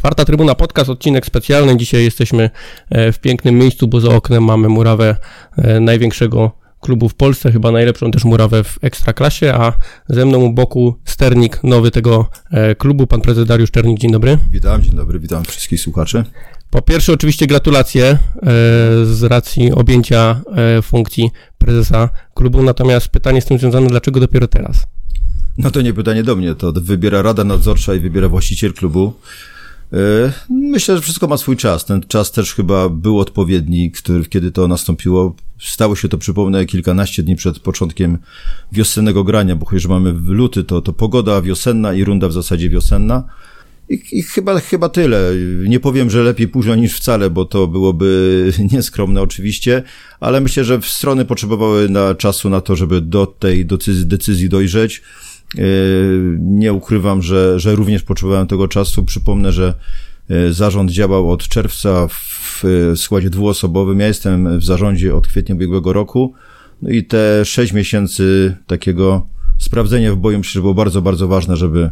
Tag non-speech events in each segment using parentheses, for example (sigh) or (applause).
Czwarta Trybuna Podcast, odcinek specjalny. Dzisiaj jesteśmy e, w pięknym miejscu, bo za oknem mamy murawę e, największego klubu w Polsce, chyba najlepszą też murawę w Ekstraklasie, a ze mną u boku sternik nowy tego e, klubu, pan prezes Dariusz Czernik. Dzień dobry. Witam, dzień dobry, witam wszystkich słuchaczy. Po pierwsze oczywiście gratulacje z racji objęcia funkcji prezesa klubu, natomiast pytanie z tym związane, dlaczego dopiero teraz? No to nie pytanie do mnie, to wybiera Rada Nadzorcza i wybiera właściciel klubu. E, myślę, że wszystko ma swój czas. Ten czas też chyba był odpowiedni, który, kiedy to nastąpiło. Stało się to, przypomnę, kilkanaście dni przed początkiem wiosennego grania, bo chociaż mamy w luty, to, to pogoda wiosenna i runda w zasadzie wiosenna. I, I, chyba, chyba tyle. Nie powiem, że lepiej późno niż wcale, bo to byłoby (laughs) nieskromne oczywiście, ale myślę, że strony potrzebowały na czasu na to, żeby do tej decyzji, decyzji dojrzeć. E, nie ukrywam, że, że również potrzebowałem tego czasu. Przypomnę, że e, zarząd działał od czerwca w składzie dwuosobowym. Ja jestem w zarządzie od kwietnia ubiegłego roku. No i te sześć miesięcy takiego sprawdzenia w boju myślę, że było bardzo, bardzo ważne, żeby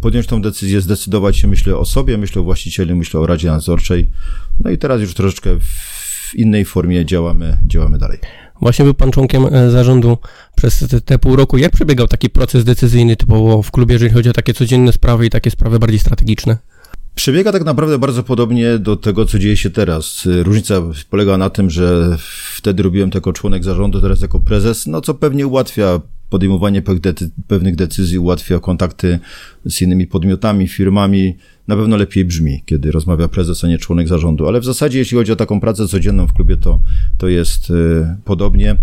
podjąć tą decyzję, zdecydować się, myślę o sobie, myślę o właścicielu, myślę o Radzie Nadzorczej. No i teraz już troszeczkę w innej formie działamy, działamy dalej. Właśnie był pan członkiem e, zarządu przez te, te, pół roku. Jak przebiegał taki proces decyzyjny typowo w klubie, jeżeli chodzi o takie codzienne sprawy i takie sprawy bardziej strategiczne? Przebiega tak naprawdę bardzo podobnie do tego, co dzieje się teraz. Różnica polega na tym, że wtedy robiłem to jako członek zarządu, teraz jako prezes, no co pewnie ułatwia podejmowanie pewnych decyzji, ułatwia kontakty z innymi podmiotami, firmami. Na pewno lepiej brzmi, kiedy rozmawia prezes, a nie członek zarządu. Ale w zasadzie, jeśli chodzi o taką pracę codzienną w klubie, to, to jest y, podobnie.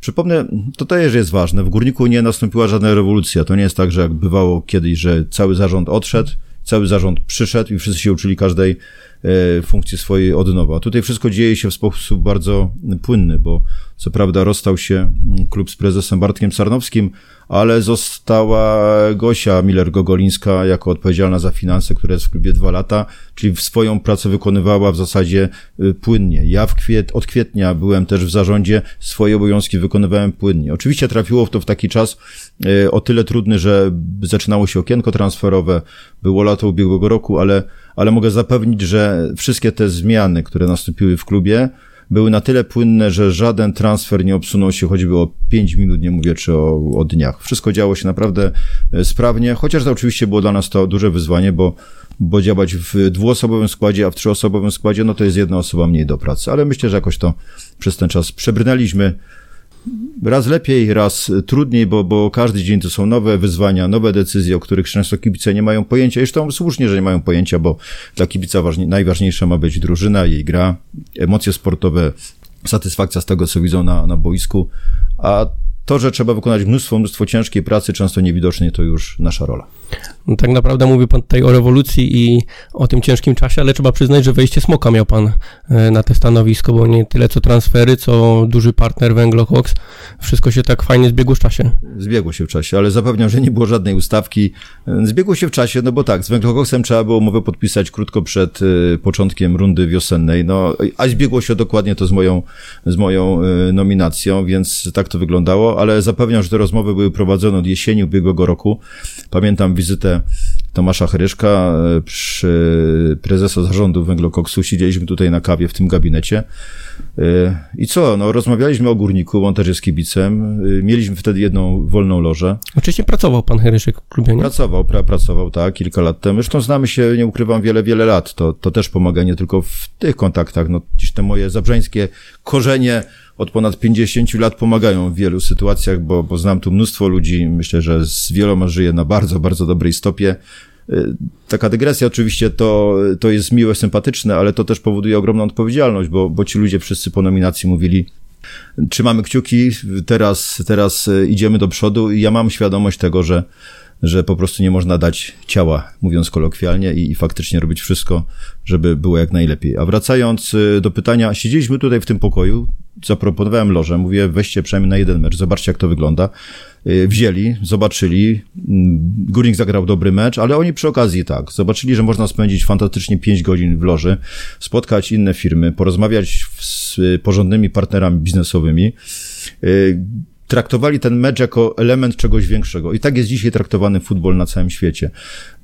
Przypomnę, to też jest ważne, w Górniku nie nastąpiła żadna rewolucja. To nie jest tak, że jak bywało kiedyś, że cały zarząd odszedł, cały zarząd przyszedł i wszyscy się uczyli każdej E, funkcję swojej od nowa. Tutaj wszystko dzieje się w sposób bardzo płynny, bo co prawda rozstał się klub z prezesem Bartkiem Sarnowskim, ale została Gosia Miller-Gogolińska jako odpowiedzialna za finanse, która jest w klubie dwa lata, czyli swoją pracę wykonywała w zasadzie y, płynnie. Ja w kwiet, od kwietnia byłem też w zarządzie, swoje obowiązki wykonywałem płynnie. Oczywiście trafiło to w taki czas y, o tyle trudny, że zaczynało się okienko transferowe, było lato ubiegłego roku, ale ale mogę zapewnić, że wszystkie te zmiany, które nastąpiły w klubie, były na tyle płynne, że żaden transfer nie obsunął się choćby o 5 minut, nie mówię czy o, o dniach. Wszystko działo się naprawdę e, sprawnie, chociaż to oczywiście było dla nas to duże wyzwanie, bo, bo działać w dwuosobowym składzie, a w trzyosobowym składzie, no to jest jedna osoba mniej do pracy, ale myślę, że jakoś to przez ten czas przebrnęliśmy raz lepiej, raz trudniej, bo, bo każdy dzień to są nowe wyzwania, nowe decyzje, o których często kibice nie mają pojęcia. Zresztą słusznie, że nie mają pojęcia, bo dla kibica ważnie, najważniejsza ma być drużyna, jej gra, emocje sportowe, satysfakcja z tego, co widzą na, na boisku, a to, że trzeba wykonać mnóstwo, mnóstwo ciężkiej pracy, często niewidocznej, to już nasza rola. No, tak naprawdę mówi pan tutaj o rewolucji i o tym ciężkim czasie, ale trzeba przyznać, że wejście Smoka miał pan e, na te stanowisko, bo nie tyle co transfery, co duży partner Węglokoks. Wszystko się tak fajnie zbiegło w czasie. Zbiegło się w czasie, ale zapewniam, że nie było żadnej ustawki. E, zbiegło się w czasie, no bo tak, z Węglokoksem trzeba było umowę podpisać krótko przed e, początkiem rundy wiosennej, no a zbiegło się dokładnie to z moją, z moją nominacją, więc tak to wyglądało, ale zapewniam, że te rozmowy były prowadzone od jesieni ubiegłego roku. Pamiętam wizytę Tomasza Heryszka e, przy prezesa zarządu Węglokoksu. Siedzieliśmy tutaj na kawie w tym gabinecie. I co? No, rozmawialiśmy o górniku, on też jest kibicem. E, mieliśmy wtedy jedną wolną lożę. Oczywiście pracował pan Heryszek w klubie, nie? Pracował, pra, pracował, tak, kilka lat temu. Zresztą znamy się, nie ukrywam, wiele, wiele lat. To, to też pomaga nie tylko w tych kontaktach. No, gdzieś te moje zabrzeńskie korzenie od ponad 50 lat pomagają w wielu sytuacjach, bo, bo znam tu mnóstwo ludzi, myślę, że z wieloma żyję na bardzo, bardzo dobrej stopie. Y, taka dygresja oczywiście to, to jest miłe, sympatyczne, ale to też powoduje ogromną odpowiedzialność, bo, bo ci ludzie wszyscy po nominacji mówili, trzymamy kciuki, teraz, teraz y, idziemy do przodu i ja mam świadomość tego, że, że po prostu nie można dać ciała, mówiąc kolokwialnie, i, i, faktycznie robić wszystko, żeby było jak najlepiej. A wracając y, do pytania, siedzieliśmy tutaj w tym pokoju, zaproponowałem lożę, mówię, weźcie przynajmniej na jeden mecz, zobaczcie jak to wygląda. Y, wzięli, zobaczyli, mm, Górnik zagrał dobry mecz, ale oni przy okazji tak, zobaczyli, że można spędzić fantastycznie 5 godzin w loży, spotkać inne firmy, porozmawiać z porządnymi partnerami biznesowymi, y, traktowali ten mecz jako element czegoś większego. I tak jest dzisiaj traktowany futbol na całym świecie.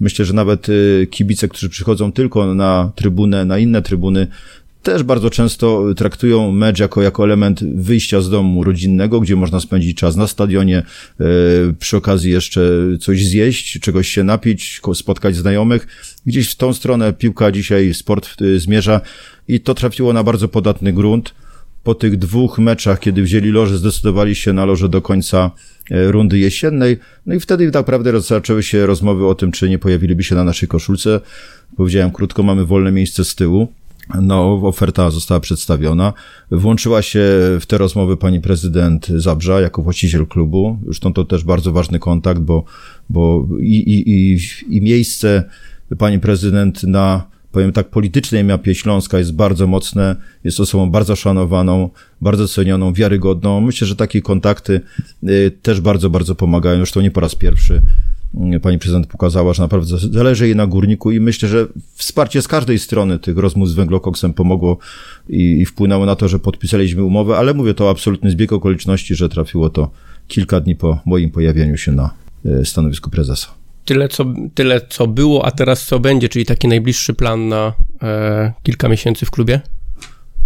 Myślę, że nawet y, kibice, którzy przychodzą tylko na trybunę, na inne trybuny, też bardzo często traktują mecz jako, jako element wyjścia z domu rodzinnego, gdzie można spędzić czas na stadionie, e, przy okazji jeszcze coś zjeść, czegoś się napić, spotkać znajomych. Gdzieś w tą stronę piłka dzisiaj, sport e, zmierza i to trafiło na bardzo podatny grunt. Po tych dwóch meczach, kiedy wzięli loże, zdecydowali się na loże do końca e, rundy jesiennej. No i wtedy tak naprawdę zaczęły się rozmowy o tym, czy nie pojawiliby się na naszej koszulce. Powiedziałem krótko, mamy wolne miejsce z tyłu. No, oferta została przedstawiona. Włączyła się w te rozmowy pani prezydent Zabrza jako właściciel klubu. Zresztą to też bardzo ważny kontakt, bo, bo i, i, i, i miejsce pani prezydent na, powiem tak, politycznej mapie Śląska jest bardzo mocne. Jest osobą bardzo szanowaną, bardzo cenioną, wiarygodną. Myślę, że takie kontakty y, też bardzo, bardzo pomagają. Zresztą nie po raz pierwszy pani prezydent pokazała, że naprawdę zależy jej na górniku i myślę, że wsparcie z każdej strony tych rozmów z węglokoksem pomogło i, i wpłynęło na to, że podpisaliśmy umowę, ale mówię to absolutny zbieg okoliczności, że trafiło to kilka dni po moim pojawieniu się na e, stanowisku prezesa. Tyle co, tyle, co było, a teraz co będzie, czyli taki najbliższy plan na e, kilka miesięcy w klubie?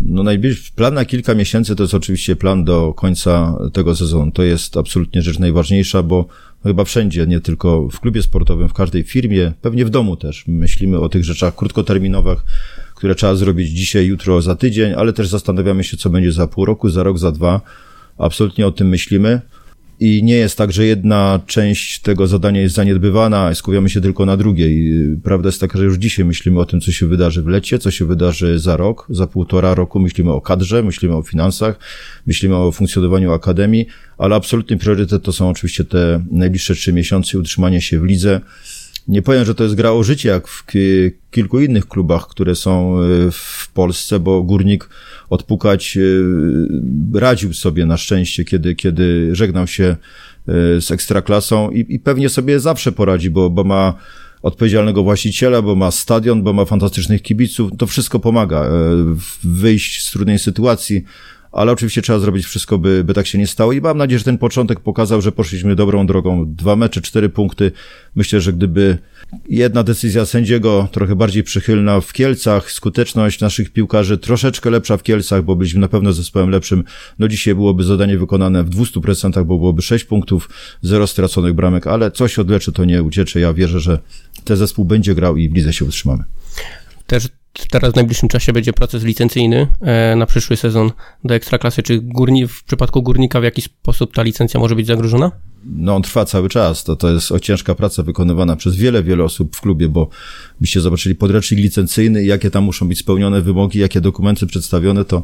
No najbliższy plan na kilka miesięcy to jest oczywiście plan do końca tego sezonu. To jest absolutnie rzecz najważniejsza, bo chyba wszędzie, nie tylko w klubie sportowym, w każdej firmie, pewnie w domu też. Myślimy o tych rzeczach krótkoterminowych, które trzeba zrobić dzisiaj, jutro, za tydzień, ale też zastanawiamy się, co będzie za pół roku, za rok, za dwa. Absolutnie o tym myślimy. I nie jest tak, że jedna część tego zadania jest zaniedbywana, skupiamy się tylko na drugiej. Prawda jest taka, że już dzisiaj myślimy o tym, co się wydarzy w lecie, co się wydarzy za rok, za półtora roku. Myślimy o kadrze, myślimy o finansach, myślimy o funkcjonowaniu akademii, ale absolutny priorytet to są oczywiście te najbliższe trzy miesiące i utrzymanie się w lidze. Nie powiem, że to jest gra o życie, jak w kilku innych klubach, które są e, w Polsce, bo Górnik odpukać e, radził sobie na szczęście, kiedy, kiedy żegnał się e, z ekstraklasą i, i pewnie sobie zawsze poradzi, bo, bo ma odpowiedzialnego właściciela, bo ma stadion, bo ma fantastycznych kibiców. To wszystko pomaga wyjść z trudnej sytuacji ale oczywiście trzeba zrobić wszystko, by, by tak się nie stało i mam nadzieję, że ten początek pokazał, że poszliśmy dobrą drogą. Dwa mecze, cztery punkty. Myślę, że gdyby jedna decyzja sędziego trochę bardziej przychylna w Kielcach, skuteczność naszych piłkarzy troszeczkę lepsza w Kielcach, bo byliśmy na pewno zespołem lepszym, no dzisiaj byłoby zadanie wykonane w 200%, bo byłoby 6 punktów, zero straconych bramek, ale coś odleczy, to nie uciecze. Ja wierzę, że ten zespół będzie grał i w lidze się utrzymamy. Też teraz w najbliższym czasie będzie proces licencyjny e, na przyszły sezon do Ekstraklasy. Czy górni, w przypadku górnika w jakiś sposób ta licencja może być zagrożona? No on trwa cały czas. To, to jest ciężka praca wykonywana przez wiele, wiele osób w klubie, bo byście zobaczyli podręcznik licencyjny, jakie tam muszą być spełnione wymogi, jakie dokumenty przedstawione, to,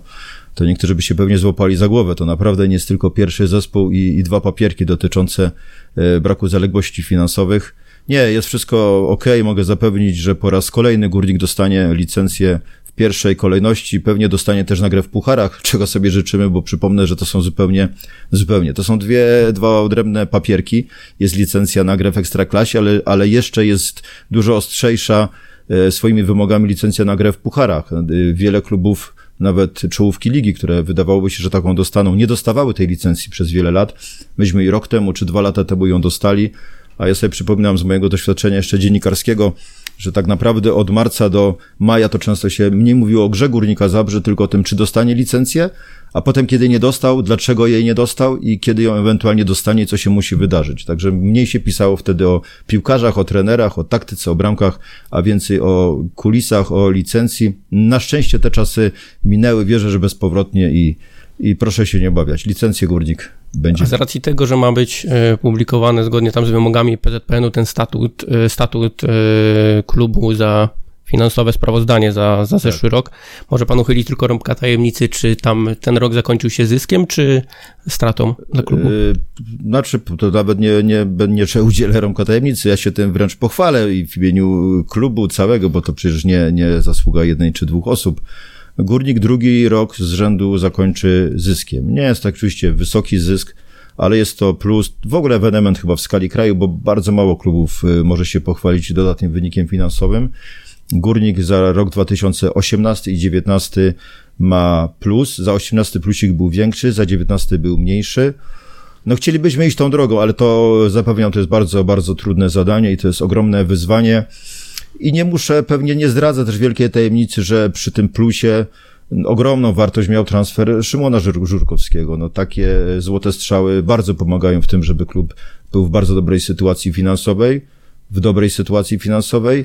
to niektórzy by się pewnie złapali za głowę. To naprawdę nie jest tylko pierwszy zespół i, i dwa papierki dotyczące e, braku zaległości finansowych nie, jest wszystko ok, mogę zapewnić, że po raz kolejny górnik dostanie licencję w pierwszej kolejności, pewnie dostanie też nagrę w pucharach, (laughs) czego sobie życzymy, bo przypomnę, że to są zupełnie, zupełnie, to są dwie, dwa odrębne papierki, jest licencja na grę w ekstraklasie, ale, ale jeszcze jest dużo ostrzejsza e, swoimi wymogami licencja na grę w pucharach. E, wiele klubów nawet czołówki ligi, które wydawałoby się, że taką dostaną, nie dostawały tej licencji przez wiele lat. Myśmy i rok temu, czy dwa lata temu ją dostali, a ja sobie przypominam z mojego doświadczenia jeszcze dziennikarskiego, że tak naprawdę od marca do maja to często się mniej mówiło o grze Górnika Zabrze, tylko o tym, czy dostanie licencję, a potem kiedy nie dostał, dlaczego jej nie dostał i kiedy ją ewentualnie dostanie, co się musi wydarzyć. Także mniej się pisało wtedy o piłkarzach, o trenerach, o taktyce, o bramkach, a więcej o kulisach, o licencji. Na szczęście te czasy minęły, wierzę, że bezpowrotnie i, i proszę się nie obawiać. Licencję Górnik będzie. A z racji tego, że ma być e, publikowany zgodnie tam z wymogami PZPN-u ten statut, e, statut e, klubu za finansowe sprawozdanie za, za zeszły tak. rok. Może pan uchylić tylko rąbka tajemnicy, czy tam ten rok zakończył się zyskiem, czy stratą dla klubu? Yy, znaczy, to nawet nie, nie, nie trzeba udzielę rąbka tajemnicy. Ja się tym wręcz pochwalę i w imieniu klubu całego, bo to przecież nie, nie zasługa jednej czy dwóch osób. Górnik drugi rok z rzędu zakończy zyskiem. Nie jest to oczywiście wysoki zysk, ale jest to plus, w ogóle ewenement chyba w skali kraju, bo bardzo mało klubów y, może się pochwalić dodatnim wynikiem finansowym. Górnik za rok 2018 i 2019 ma plus, za 18 plusik był większy, za 19 był mniejszy. no chcielibyśmy iść tą drogą, ale to zapewniam, to jest bardzo, bardzo trudne zadanie i to jest ogromne wyzwanie. I nie muszę, pewnie nie zdradzę też wielkiej tajemnicy, że przy tym plusie ogromną wartość miał transfer Szymona Żurkowskiego. No takie złote strzały bardzo pomagają w tym, żeby klub był w bardzo dobrej sytuacji finansowej, w dobrej sytuacji finansowej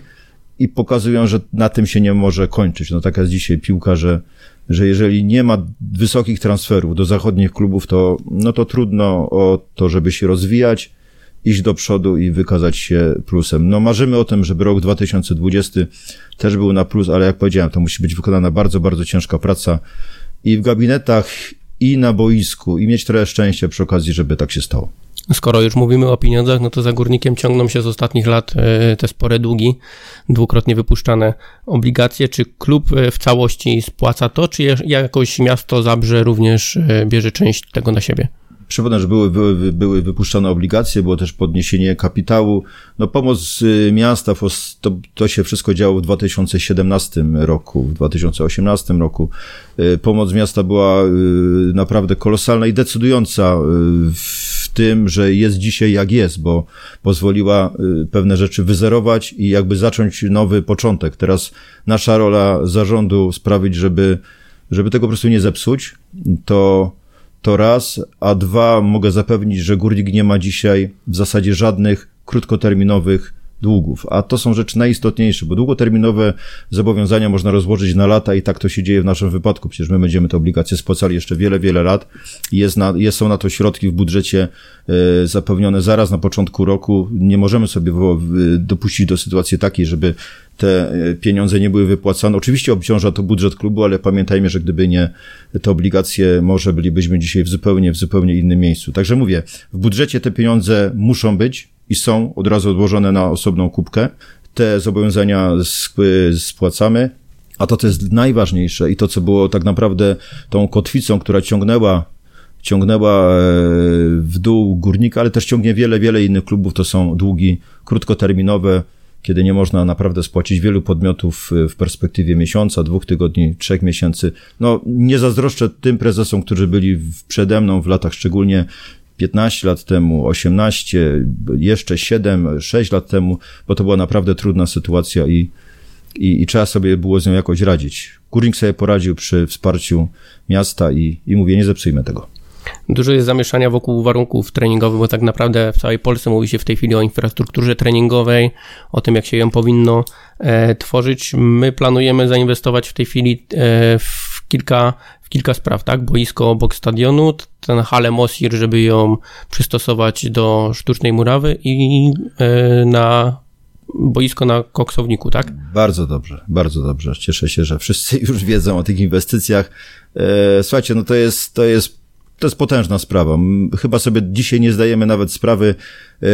i pokazują, że na tym się nie może kończyć. No taka jest dzisiaj piłka, że, że jeżeli nie ma wysokich transferów do zachodnich klubów, to, no to trudno o to, żeby się rozwijać, iść do przodu i wykazać się plusem. No marzymy o tym, żeby rok 2020 też był na plus, ale jak powiedziałem, to musi być wykonana bardzo, bardzo ciężka praca i w gabinetach, i na boisku, i mieć trochę szczęścia przy okazji, żeby tak się stało. Skoro już mówimy o pieniądzach, no to za górnikiem ciągną się z ostatnich lat e, te spore długi, dwukrotnie wypuszczane obligacje. Czy klub e, w całości spłaca to, czy jakoś miasto Zabrze również e, bierze część tego na siebie? Przypomnę, że były, były, były wypuszczane obligacje, było też podniesienie kapitału. No pomoc miasta, to, to się wszystko działo w 2017 roku, w 2018 roku. Pomoc miasta była naprawdę kolosalna i decydująca w tym, że jest dzisiaj jak jest, bo pozwoliła y, pewne rzeczy wyzerować i jakby zacząć nowy początek. Teraz nasza rola zarządu sprawić, żeby, żeby tego po prostu nie zepsuć, to, to raz, a dwa mogę zapewnić, że Górnik nie ma dzisiaj w zasadzie żadnych krótkoterminowych długów, a to są rzeczy najistotniejsze, bo długoterminowe zobowiązania można rozłożyć na lata i tak to się dzieje w naszym wypadku. Przecież my będziemy te obligacje spłacali jeszcze wiele, wiele lat. Jest na, jest, są na to środki w budżecie e, zapewnione zaraz na początku roku. Nie możemy sobie dopuścić do sytuacji takiej, żeby te e, pieniądze nie były wypłacane. Oczywiście obciąża to budżet klubu, ale pamiętajmy, że gdyby nie te obligacje, może bylibyśmy dzisiaj w zupełnie, w zupełnie innym miejscu. Także mówię, w budżecie te pieniądze muszą być, i są od razu odłożone na osobną kubkę. Te zobowiązania spłacamy, a to, co jest najważniejsze i to, co było tak naprawdę tą kotwicą, która ciągnęła ciągnęła e, w dół górnika, ale też ciągnie wiele, wiele innych klubów. To są długi krótkoterminowe, kiedy nie można naprawdę spłacić wielu podmiotów w perspektywie miesiąca, dwóch tygodni, trzech miesięcy. No, nie zazdroszczę tym prezesom, którzy byli przede mną w latach szczególnie 15 lat temu, 18, jeszcze 7, 6 lat temu, bo to była naprawdę trudna sytuacja i, i, i trzeba sobie było z nią jakoś radzić. Górnik sobie poradził przy wsparciu miasta i, i mówię, nie zepsujmy tego. Dużo jest zamieszania wokół warunków treningowych, bo tak naprawdę w całej Polsce mówi się w tej chwili o infrastrukturze treningowej, o tym, jak się ją powinno e, tworzyć. My planujemy zainwestować w tej chwili e, w kilka kilka spraw, tak? Boisko obok stadionu, ten halę Mosir, żeby ją przystosować do sztucznej murawy i e, na boisko na koksowniku, tak? Bardzo dobrze, bardzo dobrze. Cieszę się, że wszyscy (laughs) już wiedzą o tych inwestycjach. E, słuchajcie, no to jest, to jest to jest potężna sprawa. Chyba sobie dzisiaj nie zdajemy nawet sprawy, e,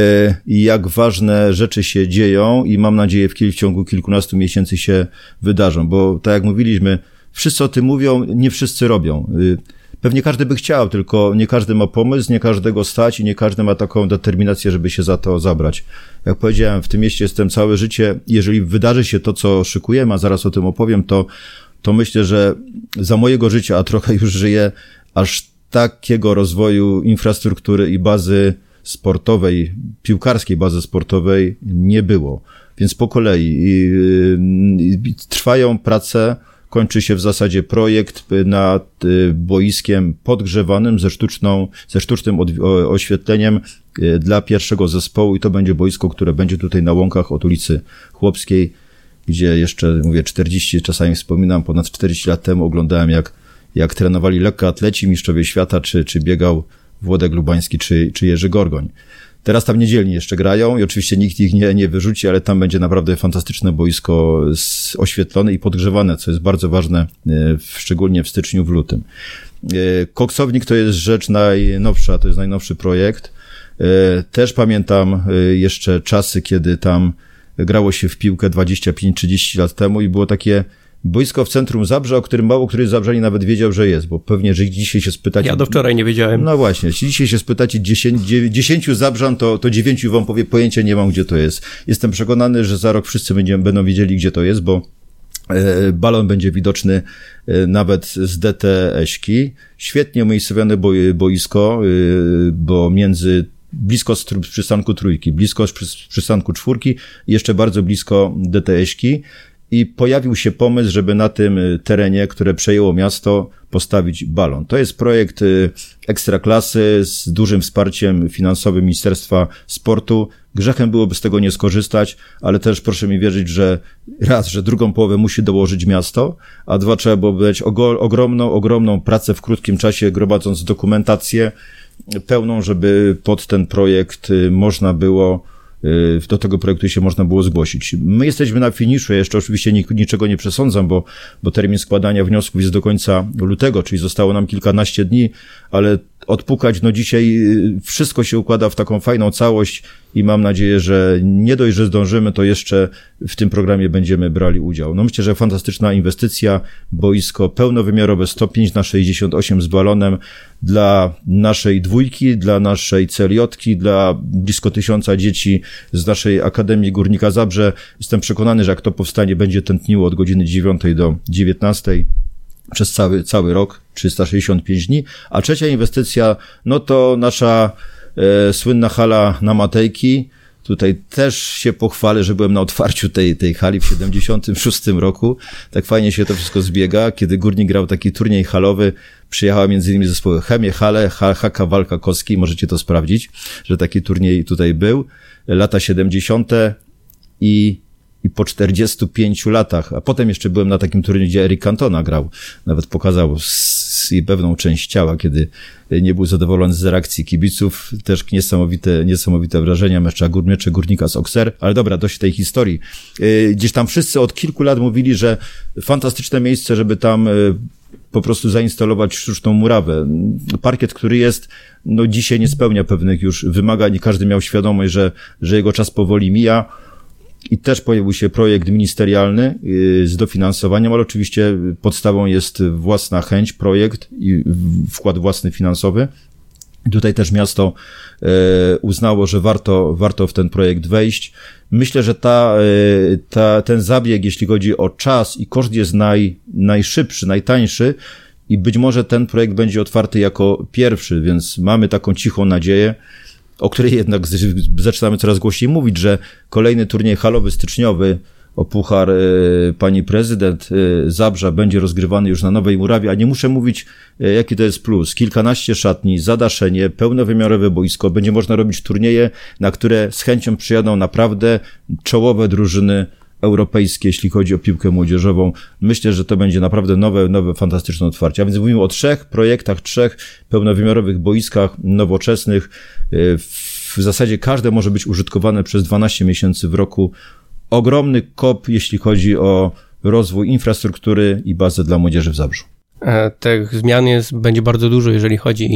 jak ważne rzeczy się dzieją i mam nadzieję w ciągu kilkunastu miesięcy się wydarzą, bo tak jak mówiliśmy, wszyscy o tym mówią, nie wszyscy robią. Y, pewnie każdy by chciał, tylko nie każdy ma pomysł, nie każdego stać i nie każdy ma taką determinację, żeby się za to zabrać. Jak powiedziałem, w tym mieście jestem całe życie. Jeżeli wydarzy się to, co szykujemy, a zaraz o tym opowiem, to, to myślę, że za mojego życia, a trochę już żyję, aż takiego rozwoju infrastruktury i bazy sportowej, piłkarskiej bazy sportowej nie było. Więc po kolei i, i, i trwają prace, kończy się w zasadzie projekt nad y, boiskiem podgrzewanym ze sztuczną, ze sztucznym oświetleniem y, dla pierwszego zespołu i to będzie boisko, które będzie tutaj na łąkach od ulicy Chłopskiej, gdzie jeszcze, mówię, 40, czasami wspominam, ponad 40 lat temu oglądałem jak, jak trenowali lekkoatleci, mistrzowie świata, czy, czy biegał Włodek Lubański, czy, czy Jerzy Gorgoń. Teraz tam niedzielni jeszcze grają i oczywiście nikt ich nie, nie wyrzuci, ale tam będzie naprawdę fantastyczne boisko oświetlone i podgrzewane, co jest bardzo ważne, e, szczególnie w styczniu, w lutym. E, koksownik to jest rzecz najnowsza, to jest najnowszy projekt. E, też pamiętam jeszcze czasy, kiedy tam grało się w piłkę 25-30 lat temu i było takie boisko w centrum Zabrza, o którym mało który Zabrzani nawet wiedział, że jest, bo pewnie, że dzisiaj się spytacie... Ja do wczoraj nie wiedziałem. No właśnie, jeśli dzisiaj się spytacie 10, 10 Zabrzan, to, to 9 wam powie, pojęcia nie mam, gdzie to jest. Jestem przekonany, że za rok wszyscy będziemy, będą wiedzieli, gdzie to jest, bo Balon będzie widoczny nawet z DT Eśki. Świetnie umiejscowione boisko, bo między blisko przystanku trójki, blisko przystanku czwórki jeszcze bardzo blisko DT Eśki i pojawił się pomysł, żeby na tym y, terenie, które przejęło miasto, postawić balon. To jest projekt y, ekstraklasy z dużym wsparciem finansowym Ministerstwa Sportu. Grzechem byłoby z tego nie skorzystać, ale też proszę mi wierzyć, że raz, że drugą połowę musi dołożyć miasto, a dwa, trzeba było być ogromną, ogromną pracę w krótkim czasie, gromadząc dokumentację pełną, żeby pod ten projekt y, można było do tego projektu się można było zgłosić. My jesteśmy na finiszu, ja jeszcze oczywiście niczego nie przesądzam, bo, bo termin składania wniosków jest do końca lutego, czyli zostało nam kilkanaście dni, ale odpukać, no dzisiaj y, wszystko się układa w taką fajną całość i mam nadzieję, że nie dość, że zdążymy, to jeszcze w tym programie będziemy brali udział. No myślę, że fantastyczna inwestycja, boisko pełnowymiarowe 105 na 68 z balonem dla naszej dwójki, dla naszej celiotki, dla blisko tysiąca dzieci z naszej Akademii Górnika Zabrze. Jestem przekonany, że jak to powstanie, będzie tętniło od godziny 9 do 19 przez cały, cały rok, 365 dni. A trzecia inwestycja, no to nasza e, słynna hala na Matejki. Tutaj też się pochwalę, że byłem na otwarciu tej, tej hali w 76 roku. Tak fajnie się to wszystko zbiega. Kiedy Górnik grał taki turniej halowy, przyjechała między innymi zespoły Chemie, Hale, Haka, Walka Koski. Możecie to sprawdzić, że taki turniej tutaj był. Lata 70. i i po 45 latach, a potem jeszcze byłem na takim turnieju, gdzie Eric Cantona grał, nawet pokazał pewną część ciała, kiedy nie był zadowolony z reakcji kibiców, też niesamowite, niesamowite wrażenia mecza Górmiecze Górnika z Okser, ale dobra, dość tej historii. Y, gdzieś tam wszyscy od kilku lat mówili, że fantastyczne miejsce, żeby tam y, po prostu zainstalować sztuczną murawę. Parkiet, który jest, no dzisiaj nie spełnia pewnych już wymagań każdy miał świadomość, że, że jego czas powoli mija i też pojawił się projekt ministerialny y, z dofinansowaniem, ale oczywiście podstawą jest własna chęć, projekt i wkład własny finansowy. Tutaj też miasto e, uznało, że warto, warto w ten projekt wejść. Myślę, że ta, e, ta, ten zabieg, jeśli chodzi o czas i koszt jest naj, najszybszy, najtańszy i być może ten projekt będzie otwarty jako pierwszy, więc mamy taką cichą nadzieję, o której jednak zaczynamy coraz głośniej mówić, że kolejny turniej halowy styczniowy o puchar y, pani prezydent y, Zabrza będzie rozgrywany już na Nowej Murawie, a nie muszę mówić, y, jaki to jest plus. Kilkanaście szatni, zadaszenie, pełnowymiarowe boisko, będzie można robić turnieje, na które z chęcią przyjadą naprawdę czołowe drużyny europejskie, jeśli chodzi o piłkę młodzieżową. Myślę, że to będzie naprawdę nowe, nowe, fantastyczne otwarcie. A więc mówimy o trzech projektach, trzech pełnowymiarowych boiskach nowoczesnych. W zasadzie każde może być użytkowane przez 12 miesięcy w roku. Ogromny kop, jeśli chodzi o rozwój infrastruktury i bazę dla młodzieży w Zabrzu. E, tych zmian jest, będzie bardzo dużo, jeżeli chodzi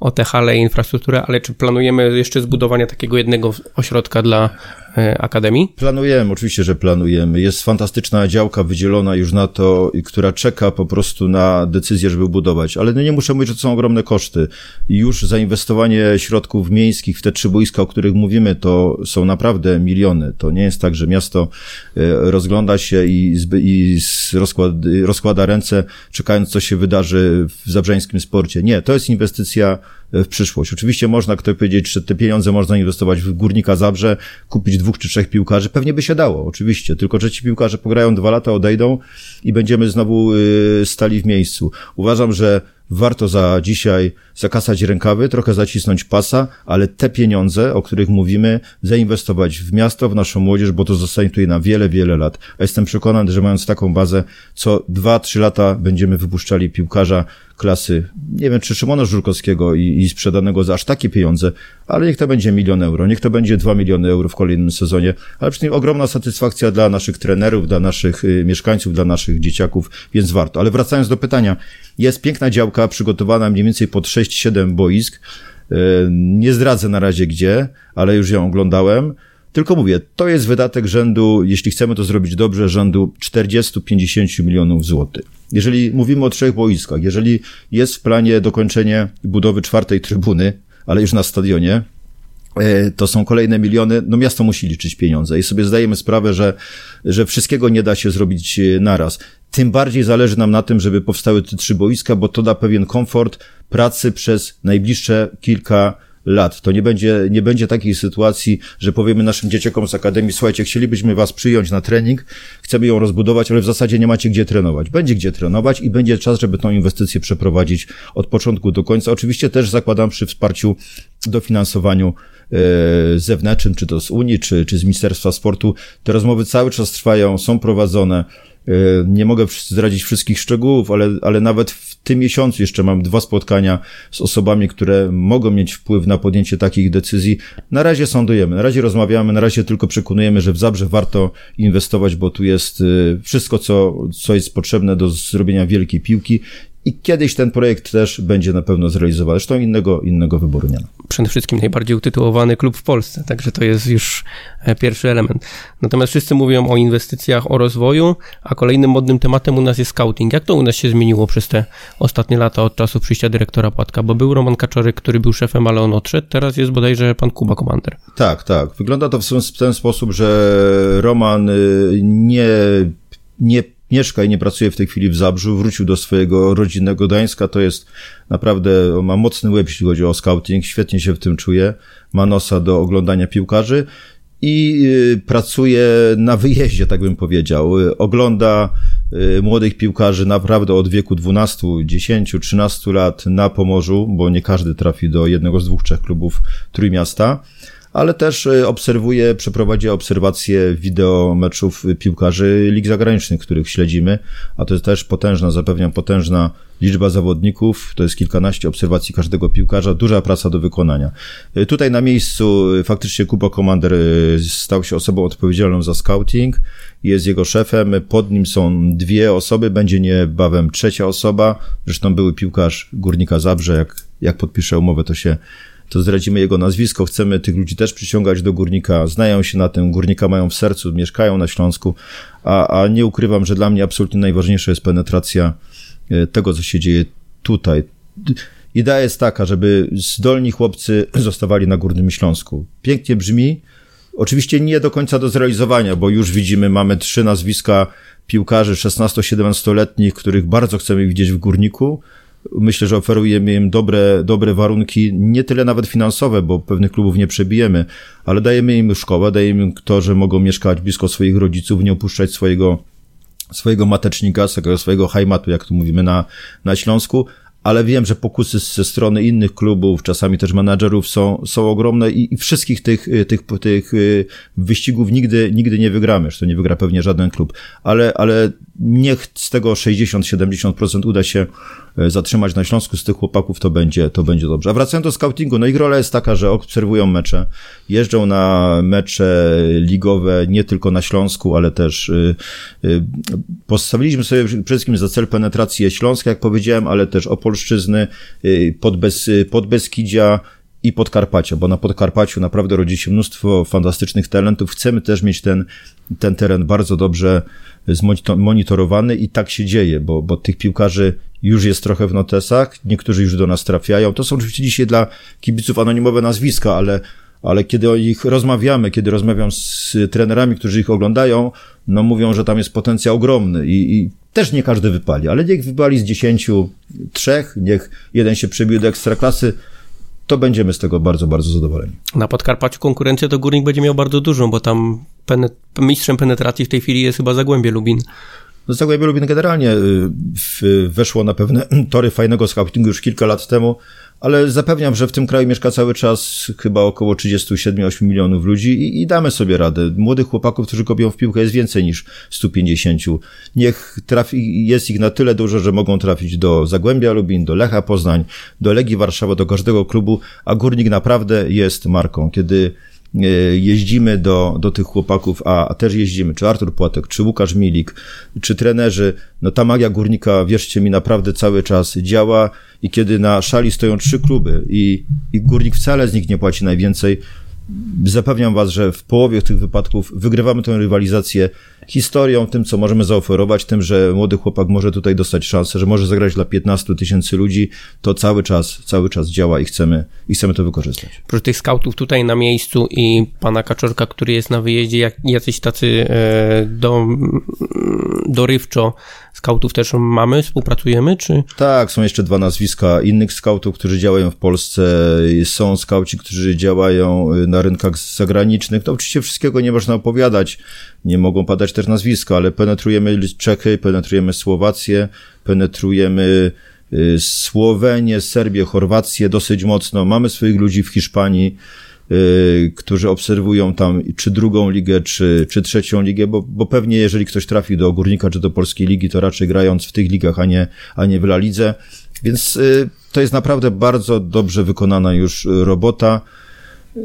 o te hale i infrastrukturę, ale czy planujemy jeszcze zbudowanie takiego jednego ośrodka dla E, Akademii? Planujemy, oczywiście, że planujemy. Jest fantastyczna działka wydzielona już na to, która czeka po prostu na decyzję, żeby budować. Ale no nie muszę mówić, że to są ogromne koszty. już zainwestowanie środków miejskich w te trzy boiska, o których mówimy, to są naprawdę miliony. To nie jest tak, że miasto e, rozgląda się i, i rozkład, rozkłada ręce, czekając, co się wydarzy w zabrzeńskim sporcie. Nie, to jest inwestycja w przyszłość. Oczywiście można ktoś powiedzieć, że te pieniądze można inwestować w Górnika Zabrze, kupić dwóch czy trzech piłkarzy. Pewnie by się dało, oczywiście. Tylko, że ci piłkarze pograją dwa lata, odejdą i będziemy znowu y, stali w miejscu. Uważam, że warto za dzisiaj zakasać rękawy, trochę zacisnąć pasa, ale te pieniądze, o których mówimy, zainwestować w miasto, w naszą młodzież, bo to zostanie tutaj na wiele, wiele lat. A jestem przekonany, że mając taką bazę, co dwa, trzy lata będziemy wypuszczali piłkarza klasy, nie wiem, czy Szymona Żurkowskiego i, i sprzedanego za aż takie pieniądze, ale niech to będzie milion euro, niech to będzie dwa miliony euro w kolejnym sezonie, ale przynajmniej ogromna satysfakcja dla naszych trenerów, dla naszych y, mieszkańców, dla naszych dzieciaków, więc warto. Ale wracając do pytania, jest piękna działka przygotowana mniej więcej pod 6-7 boisk, y, nie zdradzę na razie gdzie, ale już ją oglądałem. Tylko mówię, to jest wydatek rzędu, jeśli chcemy to zrobić dobrze, rzędu 40-50 milionów złotych. Jeżeli mówimy o trzech boiskach, jeżeli jest w planie dokończenie budowy czwartej trybuny, ale już na stadionie, e, to są kolejne miliony, no miasto musi liczyć pieniądze i sobie zdajemy sprawę, że, że wszystkiego nie da się zrobić e, naraz. Tym bardziej zależy nam na tym, żeby powstały te trzy boiska, bo to da pewien komfort pracy przez najbliższe kilka lat. To nie będzie, nie będzie takiej sytuacji, że powiemy naszym dzieciakom z Akademii, słuchajcie, chcielibyśmy was przyjąć na trening, chcemy ją rozbudować, ale w zasadzie nie macie gdzie trenować. Będzie gdzie trenować i będzie czas, żeby tą inwestycję przeprowadzić od początku do końca. Oczywiście też zakładam przy wsparciu dofinansowaniu e, zewnętrznym, czy to z Unii, czy, czy z Ministerstwa Sportu. Te rozmowy cały czas trwają, są prowadzone. E, nie mogę zdradzić wszystkich szczegółów, ale, ale nawet w tym miesiącu jeszcze mam dwa spotkania z osobami, które mogą mieć wpływ na podjęcie takich decyzji. Na razie sądujemy, na razie rozmawiamy, na razie tylko przekonujemy, że w Zabrze warto inwestować, bo tu jest e, wszystko, co, co jest potrzebne do zrobienia wielkiej piłki i kiedyś ten projekt też będzie na pewno zrealizowany. Zresztą innego, innego wyboru nie ma. Przede wszystkim najbardziej utytułowany klub w Polsce, także to jest już e, pierwszy element. Natomiast wszyscy mówią o inwestycjach, o rozwoju, a kolejnym modnym tematem u nas jest scouting. Jak to u nas się zmieniło przez te ostatnie lata od czasu przyjścia dyrektora Płatka? Bo był Roman Kaczorek, który był szefem, ale on odszedł, teraz jest bodajże pan Kuba Komander. Tak, tak. Wygląda to w ten sposób, że Roman y, nie, nie mieszka i nie pracuje w tej chwili w Zabrzu, wrócił do swojego rodzinnego Gdańska, to jest naprawdę, ma mocny łeb, jeśli chodzi o scouting, świetnie się w tym czuje, ma nosa do oglądania piłkarzy i y, pracuje na wyjeździe, tak bym powiedział. Ogląda y, młodych piłkarzy naprawdę od wieku 12, 10, 13 lat na Pomorzu, bo nie każdy trafi do jednego z dwóch, trzech klubów Trójmiasta ale też e, obserwuję, przeprowadzi obserwacje wideo meczów piłkarzy lig zagranicznych, których śledzimy, a to jest też potężna, zapewniam, potężna liczba zawodników, to jest kilkanaście obserwacji każdego piłkarza, duża praca do wykonania. E, tutaj na miejscu e, faktycznie Kuba Komander stał się osobą odpowiedzialną za scouting, jest jego szefem, pod nim są dwie osoby, będzie niebawem trzecia osoba, zresztą były piłkarz Górnika Zabrze, jak, jak podpisze umowę, to się to zdradzimy jego nazwisko. Chcemy tych ludzi też przyciągać do górnika, znają się na tym, górnika mają w sercu, mieszkają na Śląsku, a, a nie ukrywam, że dla mnie absolutnie najważniejsza jest penetracja e, tego, co się dzieje tutaj. Idea jest taka, żeby zdolni chłopcy (clears throat) zostawali na Górnym Śląsku. Pięknie brzmi, oczywiście nie do końca do zrealizowania, bo już widzimy, mamy trzy nazwiska piłkarzy 16-17-letnich, których bardzo chcemy widzieć w Górniku, Myślę, że oferujemy im dobre, dobre warunki, nie tyle nawet finansowe, bo pewnych klubów nie przebijemy, ale dajemy im szkołę, dajemy im to, że mogą mieszkać blisko swoich rodziców, nie opuszczać swojego, swojego matecznika, swojego hajmatu, jak tu mówimy na, na Śląsku, ale wiem, że pokusy ze strony innych klubów, czasami też menadżerów są, są ogromne i, i wszystkich tych, tych, tych wyścigów nigdy, nigdy nie wygramy, to nie wygra pewnie żaden klub, ale, ale niech z tego 60-70% uda się e, zatrzymać na Śląsku z tych chłopaków, to będzie, to będzie dobrze. A wracając do scoutingu, no ich rola jest taka, że obserwują mecze, jeżdżą na mecze ligowe nie tylko na Śląsku, ale też y, y, postawiliśmy sobie przede wszystkim za cel penetrację Śląska, jak powiedziałem, ale też Opolszczyzny, y, Podbes, Podbeskidzia, i Podkarpacia, bo na Podkarpaciu naprawdę rodzi się mnóstwo fantastycznych talentów. Chcemy też mieć ten, ten teren bardzo dobrze monitorowany i tak się dzieje, bo, bo tych piłkarzy już jest trochę w notesach, niektórzy już do nas trafiają. To są oczywiście dzisiaj dla kibiców anonimowe nazwiska, ale, ale kiedy o nich rozmawiamy, kiedy rozmawiam z trenerami, którzy ich oglądają, no mówią, że tam jest potencjał ogromny i, i też nie każdy wypali, ale niech wypali z dziesięciu trzech, niech jeden się przebił do ekstraklasy, to będziemy z tego bardzo, bardzo zadowoleni. Na Podkarpaciu konkurencję to Górnik będzie miał bardzo dużą, bo tam penet mistrzem penetracji w tej chwili jest chyba Zagłębie Lubin. No Zagłębie Lubin generalnie y, weszło na pewne tory fajnego scoutingu już kilka lat temu, ale zapewniam, że w tym kraju mieszka cały czas chyba około 37-8 milionów ludzi i, i, damy sobie radę. Młodych chłopaków, którzy kopią w piłkę jest więcej niż 150. Niech trafi, jest ich na tyle dużo, że mogą trafić do Zagłębia Lubin, do Lecha Poznań, do Legii Warszawa, do każdego klubu, a Górnik naprawdę jest marką. Kiedy jeździmy do, do tych chłopaków, a, a też jeździmy, czy Artur Płatek, czy Łukasz Milik, czy trenerzy, no ta magia górnika, wierzcie mi, naprawdę cały czas działa i kiedy na szali stoją trzy kluby i, i górnik wcale z nich nie płaci najwięcej, zapewniam Was, że w połowie tych wypadków wygrywamy tę rywalizację historią, tym, co możemy zaoferować, tym, że młody chłopak może tutaj dostać szansę, że może zagrać dla 15 tysięcy ludzi, to cały czas, cały czas działa i chcemy, i chcemy to wykorzystać. Proszę tych skautów tutaj na miejscu i pana Kaczorka, który jest na wyjeździe, jak, jacyś tacy e, do, dorywczo skautów też mamy, współpracujemy, czy? Tak, są jeszcze dwa nazwiska innych skautów, którzy działają w Polsce, są skauci, którzy działają na rynkach zagranicznych, to oczywiście wszystkiego nie można opowiadać, nie mogą padać też nazwiska, ale penetrujemy Czechy, penetrujemy Słowację, penetrujemy y, Słowenię, Serbię, Chorwację dosyć mocno. Mamy swoich ludzi w Hiszpanii, y, którzy obserwują tam czy drugą ligę, czy, czy trzecią ligę, bo, bo pewnie jeżeli ktoś trafi do Górnika czy do Polskiej Ligi, to raczej grając w tych ligach, a nie, a nie w La Lidze. Więc y, to jest naprawdę bardzo dobrze wykonana już robota.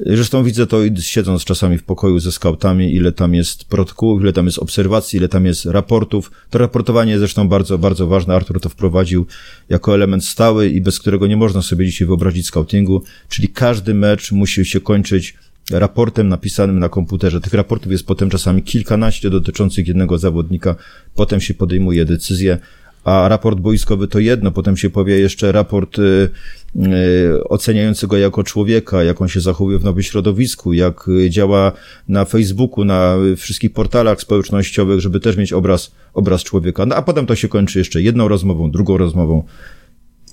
Zresztą widzę to siedząc czasami w pokoju ze skautami, ile tam jest protokołów, ile tam jest obserwacji, ile tam jest raportów. To raportowanie jest zresztą bardzo, bardzo ważne. Artur to wprowadził jako element stały i bez którego nie można sobie dzisiaj wyobrazić scoutingu, czyli każdy mecz musi się kończyć raportem napisanym na komputerze. Tych raportów jest potem czasami kilkanaście dotyczących jednego zawodnika. Potem się podejmuje decyzję a raport boiskowy to jedno, potem się powie jeszcze raport y, y, oceniający go jako człowieka, jak on się zachowuje w nowym środowisku, jak działa na Facebooku, na wszystkich portalach społecznościowych, żeby też mieć obraz, obraz człowieka. No a potem to się kończy jeszcze jedną rozmową, drugą rozmową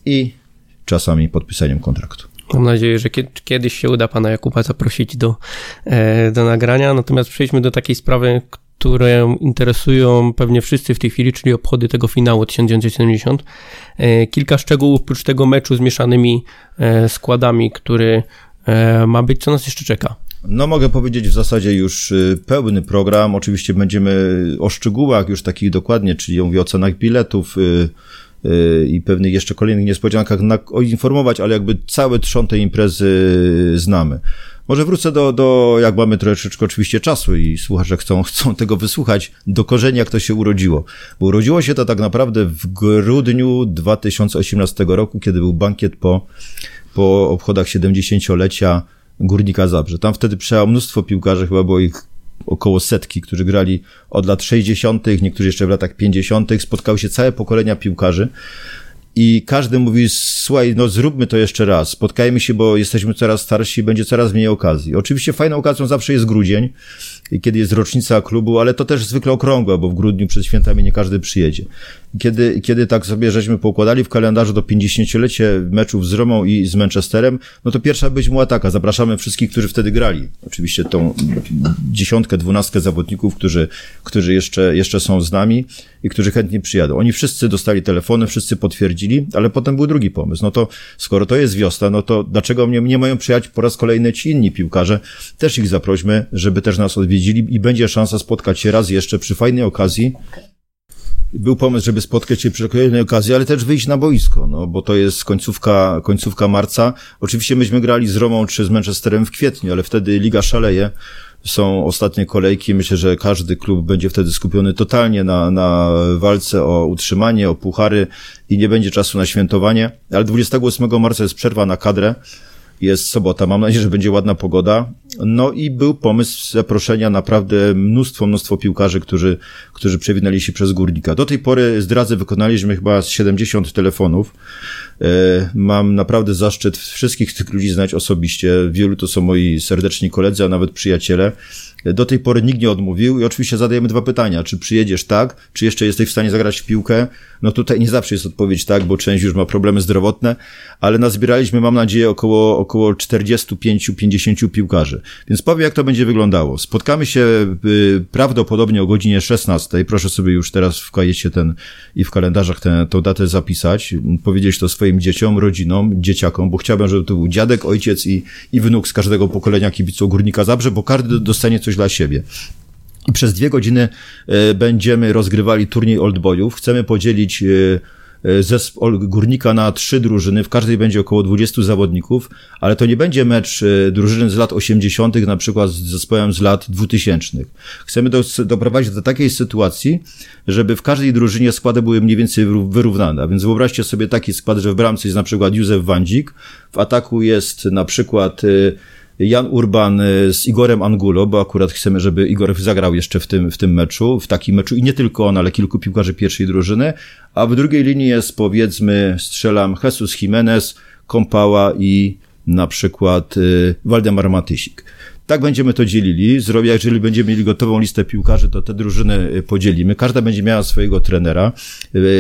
i czasami podpisaniem kontraktu. Mam nadzieję, że kiedyś się uda pana Jakuba zaprosić do, e, do nagrania. Natomiast przejdźmy do takiej sprawy, które interesują pewnie wszyscy w tej chwili, czyli obchody tego finału 1970. E, kilka szczegółów oprócz tego meczu z mieszanymi e, składami, który e, ma być. Co nas jeszcze czeka? No mogę powiedzieć w zasadzie już pełny program. Oczywiście będziemy o szczegółach już takich dokładnie, czyli mówię o cenach biletów i pewnych jeszcze kolejnych niespodziankach informować, ale jakby cały trzon tej imprezy znamy. Może wrócę do, do, jak mamy troszeczkę oczywiście czasu i słuchacze chcą, (laughs) chcą tego wysłuchać, do korzenia, jak to się urodziło. Bo urodziło się to tak naprawdę w grudniu 2018 roku, kiedy był bankiet po, po obchodach 70-lecia Górnika Zabrze. Tam wtedy przyjechało mnóstwo piłkarzy, chyba było ich około setki, którzy grali od lat 60., niektórzy jeszcze w latach 50., spotkały się całe pokolenia piłkarzy. I każdy mówi, słuchaj, no zróbmy to jeszcze raz, spotkajmy się, bo jesteśmy coraz starsi, będzie coraz mniej okazji. Oczywiście fajną okazją zawsze jest grudzień, kiedy jest rocznica klubu, ale to też zwykle okrągła, bo w grudniu przed świętami nie każdy przyjedzie. Kiedy, kiedy tak sobie żeśmy poukładali w kalendarzu do 50-lecie meczów z Romą i z Manchesterem, no to pierwsza być była taka, zapraszamy wszystkich, którzy wtedy grali. Oczywiście tą dziesiątkę, dwunastkę zawodników, którzy, którzy jeszcze, jeszcze są z nami i którzy chętnie przyjadą. Oni wszyscy dostali telefony, wszyscy potwierdzili, ale potem był drugi pomysł. No to skoro to jest wiosna, no to dlaczego mnie nie mają przyjechać po raz kolejny ci inni piłkarze? Też ich zaprośmy, żeby też nas odwiedzili i będzie szansa spotkać się raz jeszcze przy fajnej okazji był pomysł, żeby spotkać się przy kolejnej okazji, ale też wyjść na boisko, no bo to jest końcówka, końcówka marca. Oczywiście myśmy grali z Romą czy z Manchesterem w kwietniu, ale wtedy liga szaleje. Są ostatnie kolejki. Myślę, że każdy klub będzie wtedy skupiony totalnie na, na walce o utrzymanie, o puchary i nie będzie czasu na świętowanie. Ale 28 marca jest przerwa na kadrę jest sobota. Mam nadzieję, że będzie ładna pogoda. No i był pomysł zaproszenia naprawdę mnóstwo, mnóstwo piłkarzy, którzy, którzy przewinęli się przez górnika. Do tej pory zdradzę wykonaliśmy chyba 70 telefonów. E, mam naprawdę zaszczyt wszystkich tych ludzi znać osobiście. Wielu to są moi serdeczni koledzy, a nawet przyjaciele. Do tej pory nikt nie odmówił i oczywiście zadajemy dwa pytania. Czy przyjedziesz tak? Czy jeszcze jesteś w stanie zagrać w piłkę? No tutaj nie zawsze jest odpowiedź tak, bo część już ma problemy zdrowotne, ale nazbieraliśmy, mam nadzieję, około, około 45-50 piłkarzy. Więc powiem, jak to będzie wyglądało. Spotkamy się y, prawdopodobnie o godzinie 16. Proszę sobie już teraz w kajecie ten i w kalendarzach tę datę zapisać. Powiedzieć to swoim dzieciom, rodzinom, dzieciakom, bo chciałbym, żeby to był dziadek, ojciec i, i wnuk z każdego pokolenia kibiców Górnika Zabrze, bo każdy dostanie coś coś dla siebie. I przez dwie godziny e, będziemy rozgrywali turniej oldboyów. Chcemy podzielić e, e, zespół górnika na trzy drużyny, w każdej będzie około 20 zawodników, ale to nie będzie mecz drużyny z lat 80., na przykład z zespołem z lat 2000. Chcemy do, doprowadzić do takiej sytuacji, żeby w każdej drużynie składy były mniej więcej wyrównane. A więc wyobraźcie sobie taki skład, że w bramce jest na przykład Józef Wandzik, w ataku jest na przykład Jan Urban z Igorem Angulo, bo akurat chcemy, żeby Igor zagrał jeszcze w tym, w tym meczu, w takim meczu i nie tylko on, ale kilku piłkarzy pierwszej drużyny, a w drugiej linii jest powiedzmy, strzelam Jesus Jimenez, Kompała i na przykład Waldemar Matysik. Tak będziemy to dzielili. Zrobię, jeżeli będziemy mieli gotową listę piłkarzy, to te drużyny y, podzielimy. Każda będzie miała swojego trenera.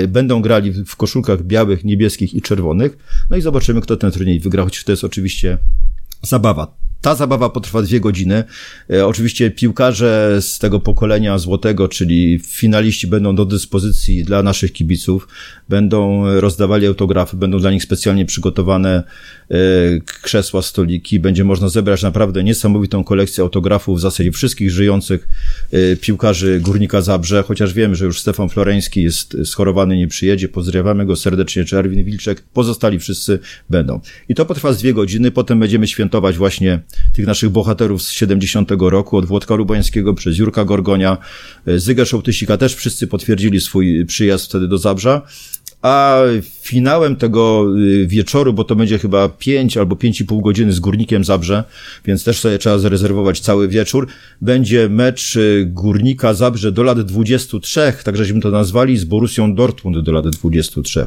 Będą grali w koszulkach białych, niebieskich i czerwonych. No i zobaczymy, kto ten turniej wygra, choć to jest oczywiście zabawa. Ta zabawa potrwa dwie godziny. E, oczywiście piłkarze z tego pokolenia złotego, czyli finaliści będą do dyspozycji dla naszych kibiców, będą rozdawali autografy, będą dla nich specjalnie przygotowane e, krzesła, stoliki. Będzie można zebrać naprawdę niesamowitą kolekcję autografów w zasadzie wszystkich żyjących e, piłkarzy Górnika Zabrze, chociaż wiem, że już Stefan Floreński jest schorowany, nie przyjedzie. Pozdrawiamy go serdecznie, czy Wilczek. Pozostali wszyscy będą. I to potrwa z dwie godziny, potem będziemy świętować właśnie tych naszych bohaterów z 70 roku, od Włodka Lubańskiego przez Jurka Gorgonia, e, Zyga Szołtysika też wszyscy potwierdzili swój przyjazd wtedy do Zabrza. A finałem tego y, wieczoru, bo to będzie chyba 5 albo 5,5 godziny z Górnikiem Zabrze, więc też sobie trzeba zarezerwować cały wieczór, będzie mecz y, Górnika Zabrze do lat 23, tak żeśmy to nazwali, z Borusią Dortmund do lat 23.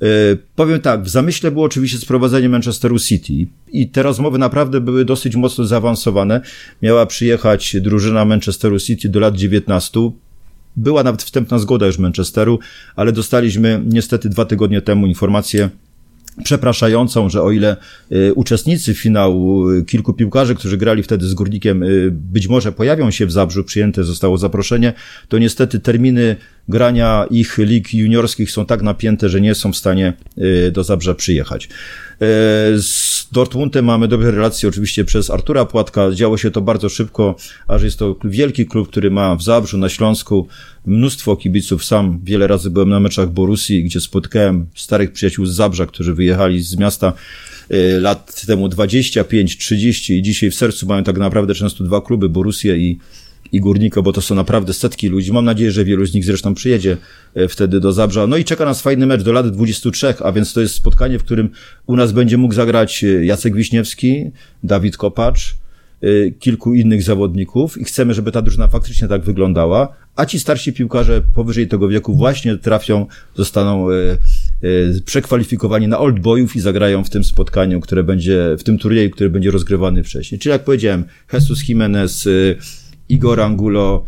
Yy, powiem tak, w zamyśle było oczywiście sprowadzenie Manchesteru City i te rozmowy naprawdę były dosyć mocno zaawansowane. Miała przyjechać drużyna Manchesteru City do lat 19, była nawet wstępna zgoda już Manchesteru, ale dostaliśmy niestety dwa tygodnie temu informację, przepraszającą, że o ile y, uczestnicy finału, y, kilku piłkarzy, którzy grali wtedy z Górnikiem, y, być może pojawią się w Zabrzu, przyjęte zostało zaproszenie, to niestety terminy grania ich lig juniorskich są tak napięte, że nie są w stanie do Zabrza przyjechać. Z Dortmundem mamy dobre relacje oczywiście przez Artura Płatka. Działo się to bardzo szybko, aż jest to wielki klub, który ma w Zabrzu, na Śląsku mnóstwo kibiców. Sam wiele razy byłem na meczach Borussii, gdzie spotkałem starych przyjaciół z Zabrza, którzy wyjechali z miasta y, lat temu 25, 30 i dzisiaj w sercu mają tak naprawdę często dwa kluby, Borussię i, i Górnika, bo to są naprawdę setki ludzi. Mam nadzieję, że wielu z nich zresztą przyjedzie y, wtedy do Zabrza. No i czeka nas fajny mecz do lat 23, a więc to jest spotkanie, w którym u nas będzie mógł zagrać y, Jacek Wiśniewski, Dawid Kopacz, kilku innych zawodników i chcemy, żeby ta drużyna faktycznie tak wyglądała, a ci starsi piłkarze powyżej tego wieku właśnie trafią, zostaną e, e, przekwalifikowani na old boyów i zagrają w tym spotkaniu, które będzie, w tym turnieju, który będzie rozgrywany wcześniej. Czyli jak powiedziałem, Jesus Jimenez, e, Igor Angulo,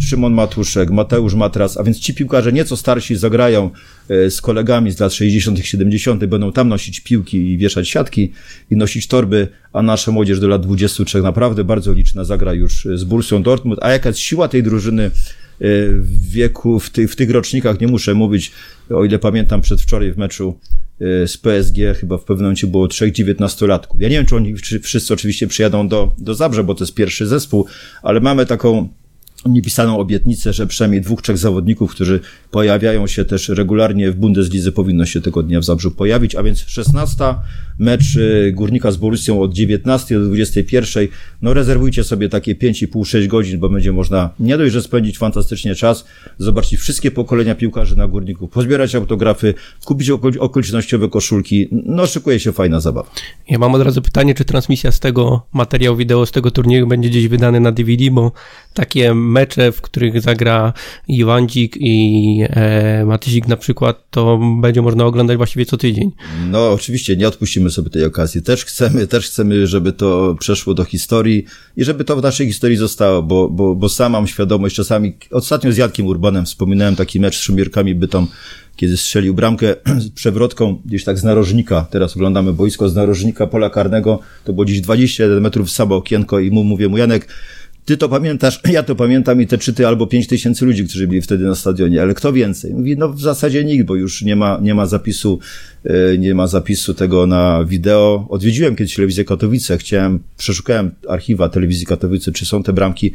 Szymon Matuszek, Mateusz Matras, a więc ci piłkarze nieco starsi zagrają z kolegami z lat 60., 70., będą tam nosić piłki i wieszać siatki i nosić torby, a nasza młodzież do lat 23 naprawdę bardzo liczna zagra już z Bursją Dortmund. A jaka jest siła tej drużyny w wieku, w, ty, w tych rocznikach, nie muszę mówić, o ile pamiętam przedwczoraj w meczu z PSG, chyba w pewnym momencie było trzech dziewiętnastolatków. Ja nie wiem, czy oni wszyscy oczywiście przyjadą do, do Zabrze, bo to jest pierwszy zespół, ale mamy taką niepisaną obietnicę, że przynajmniej dwóch, trzech zawodników, którzy pojawiają się też regularnie w Bundeslidze, powinno się tego dnia w Zabrzu pojawić, a więc 16 mecz y, Górnika z Borussią od 19 do 21. No rezerwujcie sobie takie 5,5-6 godzin, bo będzie można nie dość, że spędzić fantastycznie czas, zobaczyć wszystkie pokolenia piłkarzy na Górniku, pozbierać autografy, kupić okolicznościowe koszulki. No szykuje się fajna zabawa. Ja mam od razu pytanie, czy transmisja z tego materiału wideo, z tego turnieju będzie gdzieś wydany na DVD, bo takie mecze, w których zagra Iwandzik i e, Matysik na przykład, to będzie można oglądać właściwie co tydzień. No oczywiście, nie odpuścimy sobie tej okazji. Też chcemy, też chcemy, żeby to przeszło do historii i żeby to w naszej historii zostało, bo, bo, bo sam mam świadomość, czasami, ostatnio z Jadkiem Urbanem wspominałem taki mecz z Szumierkami Bytom, kiedy strzelił bramkę (clears throat) z przewrotką gdzieś tak z narożnika, teraz oglądamy boisko z narożnika pola karnego, to było gdzieś 21 metrów samo okienko i mu mówię mu, Janek, ty to pamiętasz, (clears throat) ja to pamiętam i te czyty albo pięć tysięcy ludzi, którzy byli wtedy na stadionie, ale kto więcej? Mówi, no w zasadzie nikt, bo już nie ma, nie ma zapisu, e, nie ma zapisu tego na wideo. Odwiedziłem kiedyś telewizję Katowice, chciałem, przeszukałem archiwa telewizji Katowice, czy są te bramki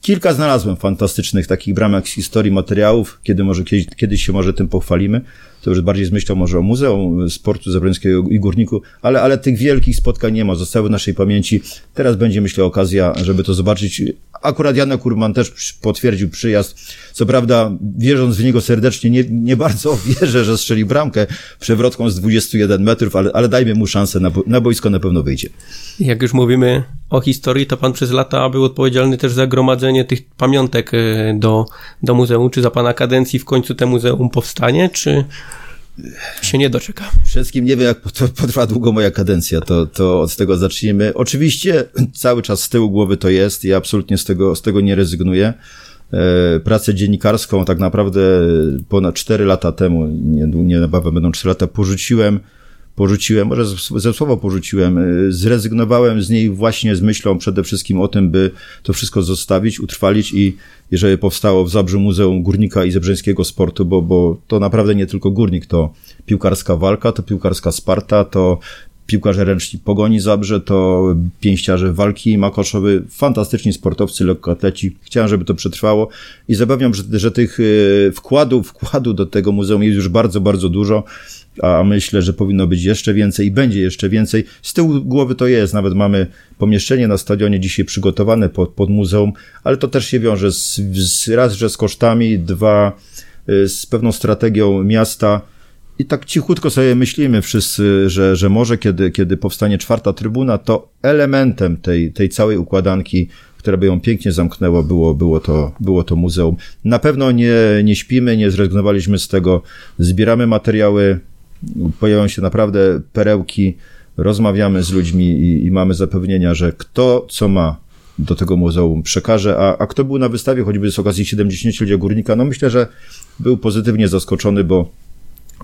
Kilka znalazłem fantastycznych takich bramek z historii, materiałów, kiedy może, kiedyś, kiedyś się może tym pochwalimy. To już bardziej z myślą może o Muzeum Sportu Zabrzeńskiego i Górniku, ale, ale tych wielkich spotkań nie ma, zostały w naszej pamięci. Teraz będzie, myślę, okazja, żeby to zobaczyć. Akurat Janek Kurman też potwierdził przyjazd. Co prawda, wierząc w niego serdecznie, nie, nie bardzo (laughs) wierzę, że strzeli bramkę przewrotką z 21 metrów, ale, ale dajmy mu szansę, na, na boisko na pewno wyjdzie. Jak już mówimy o historii, to pan przez lata był odpowiedzialny też za gromadzenie tych pamiątek e, do, do muzeum. Czy za pana kadencji w końcu te muzeum powstanie, czy się nie doczeka? Wszystkim nie wiem, jak potrwa długo moja kadencja, to, to od tego zacznijmy. Oczywiście cały czas z tyłu głowy to jest i absolutnie z tego, z tego nie rezygnuję. E, pracę dziennikarską tak naprawdę ponad 4 lata temu, nie, nie niebawem będą 4 lata, porzuciłem porzuciłem, może ze słowa porzuciłem, y, zrezygnowałem z niej właśnie z myślą przede wszystkim o tym, by to wszystko zostawić, utrwalić i jeżeli powstało w Zabrzu Muzeum Górnika i Zebrzeńskiego Sportu, bo, bo to naprawdę nie tylko górnik, to piłkarska walka, to piłkarska Sparta, to piłkarze ręczni Pogoni Zabrze, to pięściarze walki Makoszowy, fantastyczni sportowcy, lekkoatleci. Chciałem, żeby to przetrwało i zapewniam, że, że tych y, wkładów, wkładu do tego muzeum jest już bardzo, bardzo dużo a myślę, że powinno być jeszcze więcej i będzie jeszcze więcej. Z tyłu głowy to jest, nawet mamy pomieszczenie na stadionie dzisiaj przygotowane pod, pod muzeum, ale to też się wiąże z, z raz, że z kosztami, dwa, y, z pewną strategią miasta. I tak cichutko sobie myślimy wszyscy, że, że może kiedy, kiedy powstanie czwarta trybuna, to elementem tej, tej całej układanki, która by ją pięknie zamknęło, było, było, to, było to muzeum. Na pewno nie, nie śpimy, nie zrezygnowaliśmy z tego. Zbieramy materiały, pojawią się naprawdę perełki, rozmawiamy z ludźmi i, i mamy zapewnienia, że kto co ma do tego muzeum przekaże, a, a kto był na wystawie, choćby z okazji 70-lecia Górnika, no myślę, że był pozytywnie zaskoczony, bo,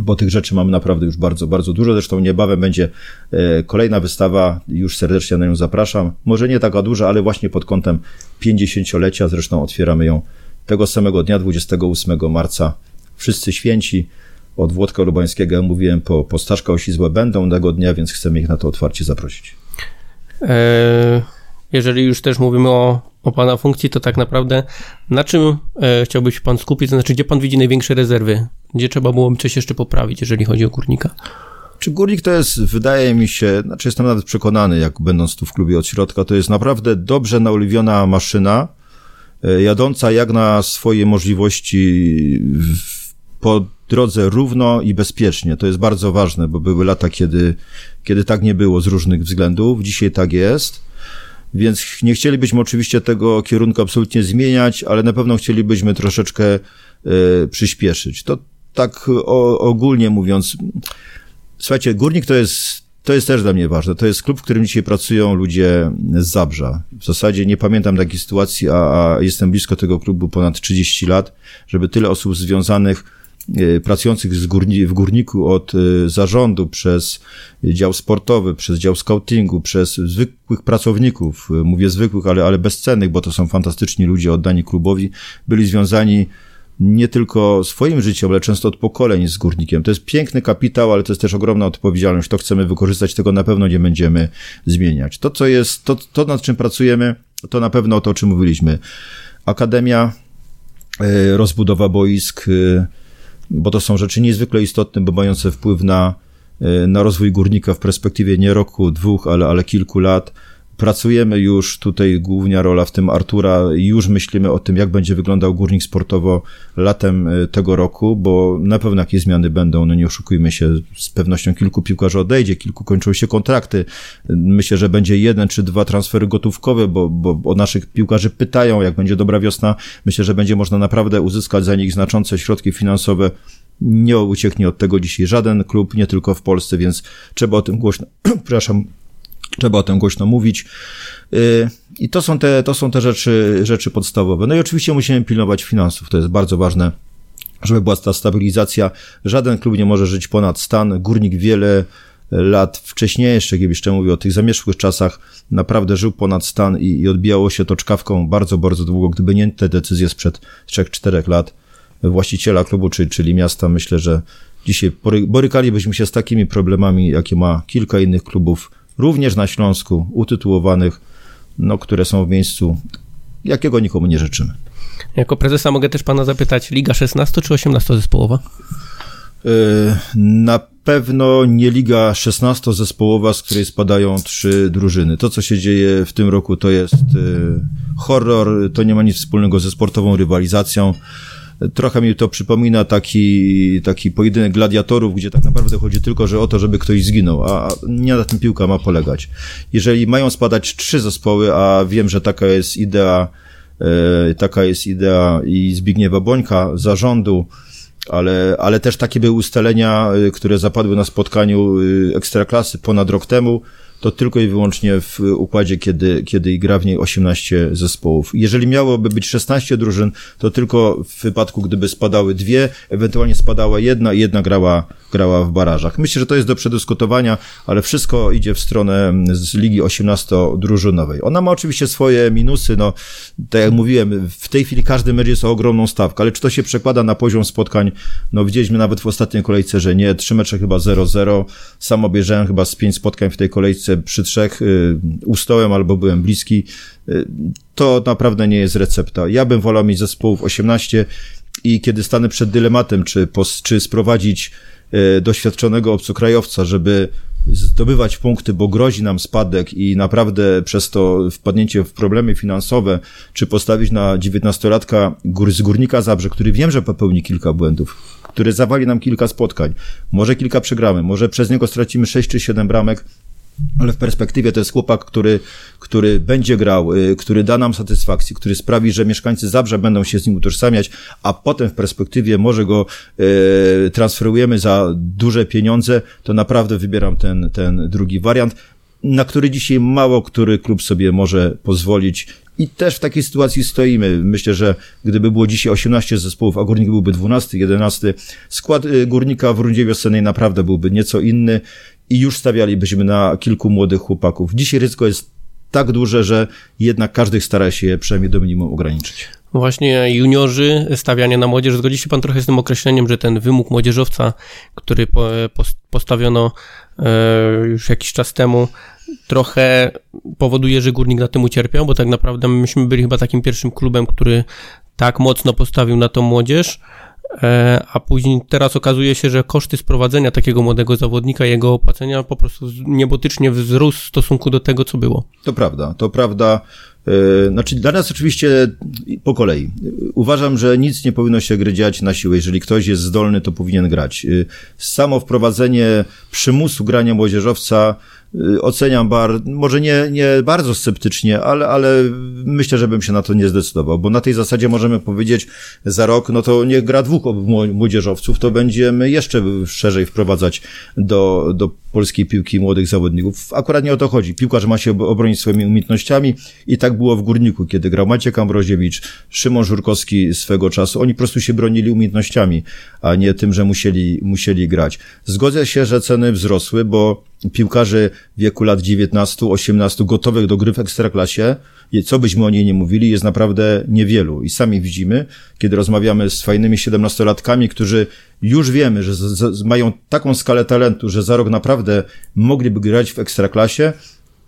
bo tych rzeczy mamy naprawdę już bardzo, bardzo dużo. Zresztą niebawem będzie e, kolejna wystawa, już serdecznie na nią zapraszam. Może nie taka duża, ale właśnie pod kątem 50-lecia, zresztą otwieramy ją tego samego dnia, 28 marca. Wszyscy święci, od Włodka Lubańskiego, jak mówiłem, po, po Staszka Osizłę będą tego dnia, więc chcemy ich na to otwarcie zaprosić. E, jeżeli już też mówimy o, o Pana funkcji, to tak naprawdę na czym e, chciałby się Pan skupić, to znaczy gdzie Pan widzi największe rezerwy? Gdzie trzeba byłoby coś jeszcze poprawić, jeżeli chodzi o Górnika? Czy Górnik to jest, wydaje mi się, znaczy jestem nawet przekonany, jak będąc tu w klubie od środka, to jest naprawdę dobrze naoliwiona maszyna, e, jadąca jak na swoje możliwości w, po drodze równo i bezpiecznie. To jest bardzo ważne, bo były lata, kiedy, kiedy tak nie było z różnych względów. Dzisiaj tak jest. Więc nie chcielibyśmy oczywiście tego kierunku absolutnie zmieniać, ale na pewno chcielibyśmy troszeczkę y, przyspieszyć. To tak o, ogólnie mówiąc. Słuchajcie, Górnik to jest, to jest też dla mnie ważne. To jest klub, w którym dzisiaj pracują ludzie z Zabrza. W zasadzie nie pamiętam takiej sytuacji, a, a jestem blisko tego klubu ponad 30 lat, żeby tyle osób związanych pracujących z górni, w górniku od e, zarządu przez dział sportowy, przez dział scoutingu, przez zwykłych pracowników, e, mówię zwykłych, ale, ale bezcennych, bo to są fantastyczni ludzie oddani klubowi, byli związani nie tylko swoim życiem, ale często od pokoleń z górnikiem. To jest piękny kapitał, ale to jest też ogromna odpowiedzialność. To chcemy wykorzystać, tego na pewno nie będziemy zmieniać. To, co jest, to, to nad czym pracujemy, to na pewno to, o czym mówiliśmy. Akademia, rozbudowa boisk, bo to są rzeczy niezwykle istotne, bo mające wpływ na, e, na rozwój górnika w perspektywie nie roku, dwóch, ale, ale kilku lat. Pracujemy już tutaj, główna rola w tym Artura, już myślimy o tym, jak będzie wyglądał górnik sportowo latem e, tego roku, bo na pewno jakie zmiany będą, no nie oszukujmy się, z pewnością kilku piłkarzy odejdzie, kilku kończą się kontrakty. Myślę, że będzie jeden czy dwa transfery gotówkowe, bo, bo o naszych piłkarzy pytają, jak będzie dobra wiosna. Myślę, że będzie można naprawdę uzyskać za nich znaczące środki finansowe nie ucieknie od tego dzisiaj żaden klub, nie tylko w Polsce, więc trzeba o tym głośno, (clears throat) przepraszam, Trzeba o tym głośno mówić. Y, I to są te, to są te rzeczy, rzeczy podstawowe. No i oczywiście musimy pilnować finansów. To jest bardzo ważne, żeby była ta stabilizacja. Żaden klub nie może żyć ponad stan. Górnik wiele lat wcześniej, jeszcze kiedy jeszcze mówię o tych zamierzchłych czasach, naprawdę żył ponad stan i, i odbijało się to czkawką bardzo, bardzo długo. Gdyby nie te decyzje sprzed 3-4 lat właściciela klubu, czyli, czyli miasta, myślę, że dzisiaj borykalibyśmy się z takimi problemami, jakie ma kilka innych klubów również na Śląsku, utytułowanych, no, które są w miejscu jakiego nikomu nie życzymy. Jako prezesa mogę też pana zapytać, Liga 16 czy 18 zespołowa? E, na pewno nie Liga 16-zespołowa, z której spadają trzy drużyny. To, co się dzieje w tym roku, to jest e, horror, to nie ma nic wspólnego ze sportową rywalizacją. Trochę mi to przypomina taki, taki pojedynek gladiatorów, gdzie tak naprawdę chodzi tylko że o to, żeby ktoś zginął, a nie na tym piłka ma polegać. Jeżeli mają spadać trzy zespoły, a wiem, że taka jest idea, e, taka jest idea i Zbigniewa Bońka, zarządu, ale, ale też takie były ustalenia, e, które zapadły na spotkaniu e, ekstraklasy ponad rok temu, to tylko i wyłącznie w układzie, kiedy, kiedy gra w niej 18 zespołów. Jeżeli miałoby być 16 drużyn, to tylko w wypadku, gdyby spadały dwie, ewentualnie spadała jedna i jedna grała, grała w barażach. Myślę, że to jest do przedyskutowania, ale wszystko idzie w stronę z Ligi 18-drużynowej. Ona ma oczywiście swoje minusy, no, tak jak mówiłem, w tej chwili każdy mecz jest o ogromną stawkę, ale czy to się przekłada na poziom spotkań? No, widzieliśmy nawet w ostatniej kolejce, że nie, trzy mecze chyba 0-0, sam obejrzałem chyba z pięć spotkań w tej kolejce przy trzech y, ustołem albo byłem bliski, y, to naprawdę nie jest recepta. Ja bym wolał mieć zespołów 18 i kiedy stanę przed dylematem, czy, czy sprowadzić y, doświadczonego obcokrajowca, żeby zdobywać punkty, bo grozi nam spadek i naprawdę przez to wpadnięcie w problemy finansowe, czy postawić na dziewiętnastolatka gór, z Górnika Zabrze, który wiem, że popełni kilka błędów, który zawali nam kilka spotkań, może kilka przegramy, może przez niego stracimy sześć czy siedem bramek, ale w perspektywie to jest chłopak, który, który będzie grał, y, który da nam satysfakcję, który sprawi, że mieszkańcy Zabrze będą się z nim utożsamiać, a potem w perspektywie może go y, transferujemy za duże pieniądze, to naprawdę wybieram ten, ten drugi wariant, na który dzisiaj mało który klub sobie może pozwolić i też w takiej sytuacji stoimy. Myślę, że gdyby było dzisiaj 18 zespołów, a Górnik byłby 12, 11, skład y, Górnika w rundzie wiosennej naprawdę byłby nieco inny i już stawialibyśmy na kilku młodych chłopaków. Dzisiaj ryzyko jest tak duże, że jednak każdy stara się przynajmniej do minimum ograniczyć. Właśnie juniorzy, stawianie na młodzież. Zgodzi się Pan trochę z tym określeniem, że ten wymóg młodzieżowca, który postawiono e, już jakiś czas temu, trochę powoduje, że górnik na tym ucierpiał, bo tak naprawdę myśmy byli chyba takim pierwszym klubem, który tak mocno postawił na tą młodzież. E, a później teraz okazuje się, że koszty sprowadzenia takiego młodego zawodnika, jego opłacenia po prostu niebotycznie wzrósł w stosunku do tego, co było. To prawda, to prawda. E, znaczy, dla nas oczywiście po kolei. Uważam, że nic nie powinno się gry dziać na siłę. Jeżeli ktoś jest zdolny, to powinien grać. E, samo wprowadzenie przymusu grania młodzieżowca oceniam bar, może nie, nie bardzo sceptycznie, ale, ale myślę, że bym się na to nie zdecydował, bo na tej zasadzie możemy powiedzieć za rok, no to niech gra dwóch młodzieżowców, to będziemy jeszcze szerzej wprowadzać do, do polskiej piłki młodych zawodników. Akurat nie o to chodzi. Piłkarz ma się obronić swoimi umiejętnościami i tak było w Górniku, kiedy grał Maciek Ambroziewicz, Szymon Żurkowski swego czasu. Oni po prostu się bronili umiejętnościami, a nie tym, że musieli, musieli grać. Zgodzę się, że ceny wzrosły, bo piłkarzy wieku lat 19-18 gotowych do gry w ekstraklasie, co byśmy o niej nie mówili, jest naprawdę niewielu. I sami widzimy, kiedy rozmawiamy z fajnymi 17-latkami, którzy już wiemy, że z, z, mają taką skalę talentu, że za rok naprawdę mogliby grać w ekstraklasie,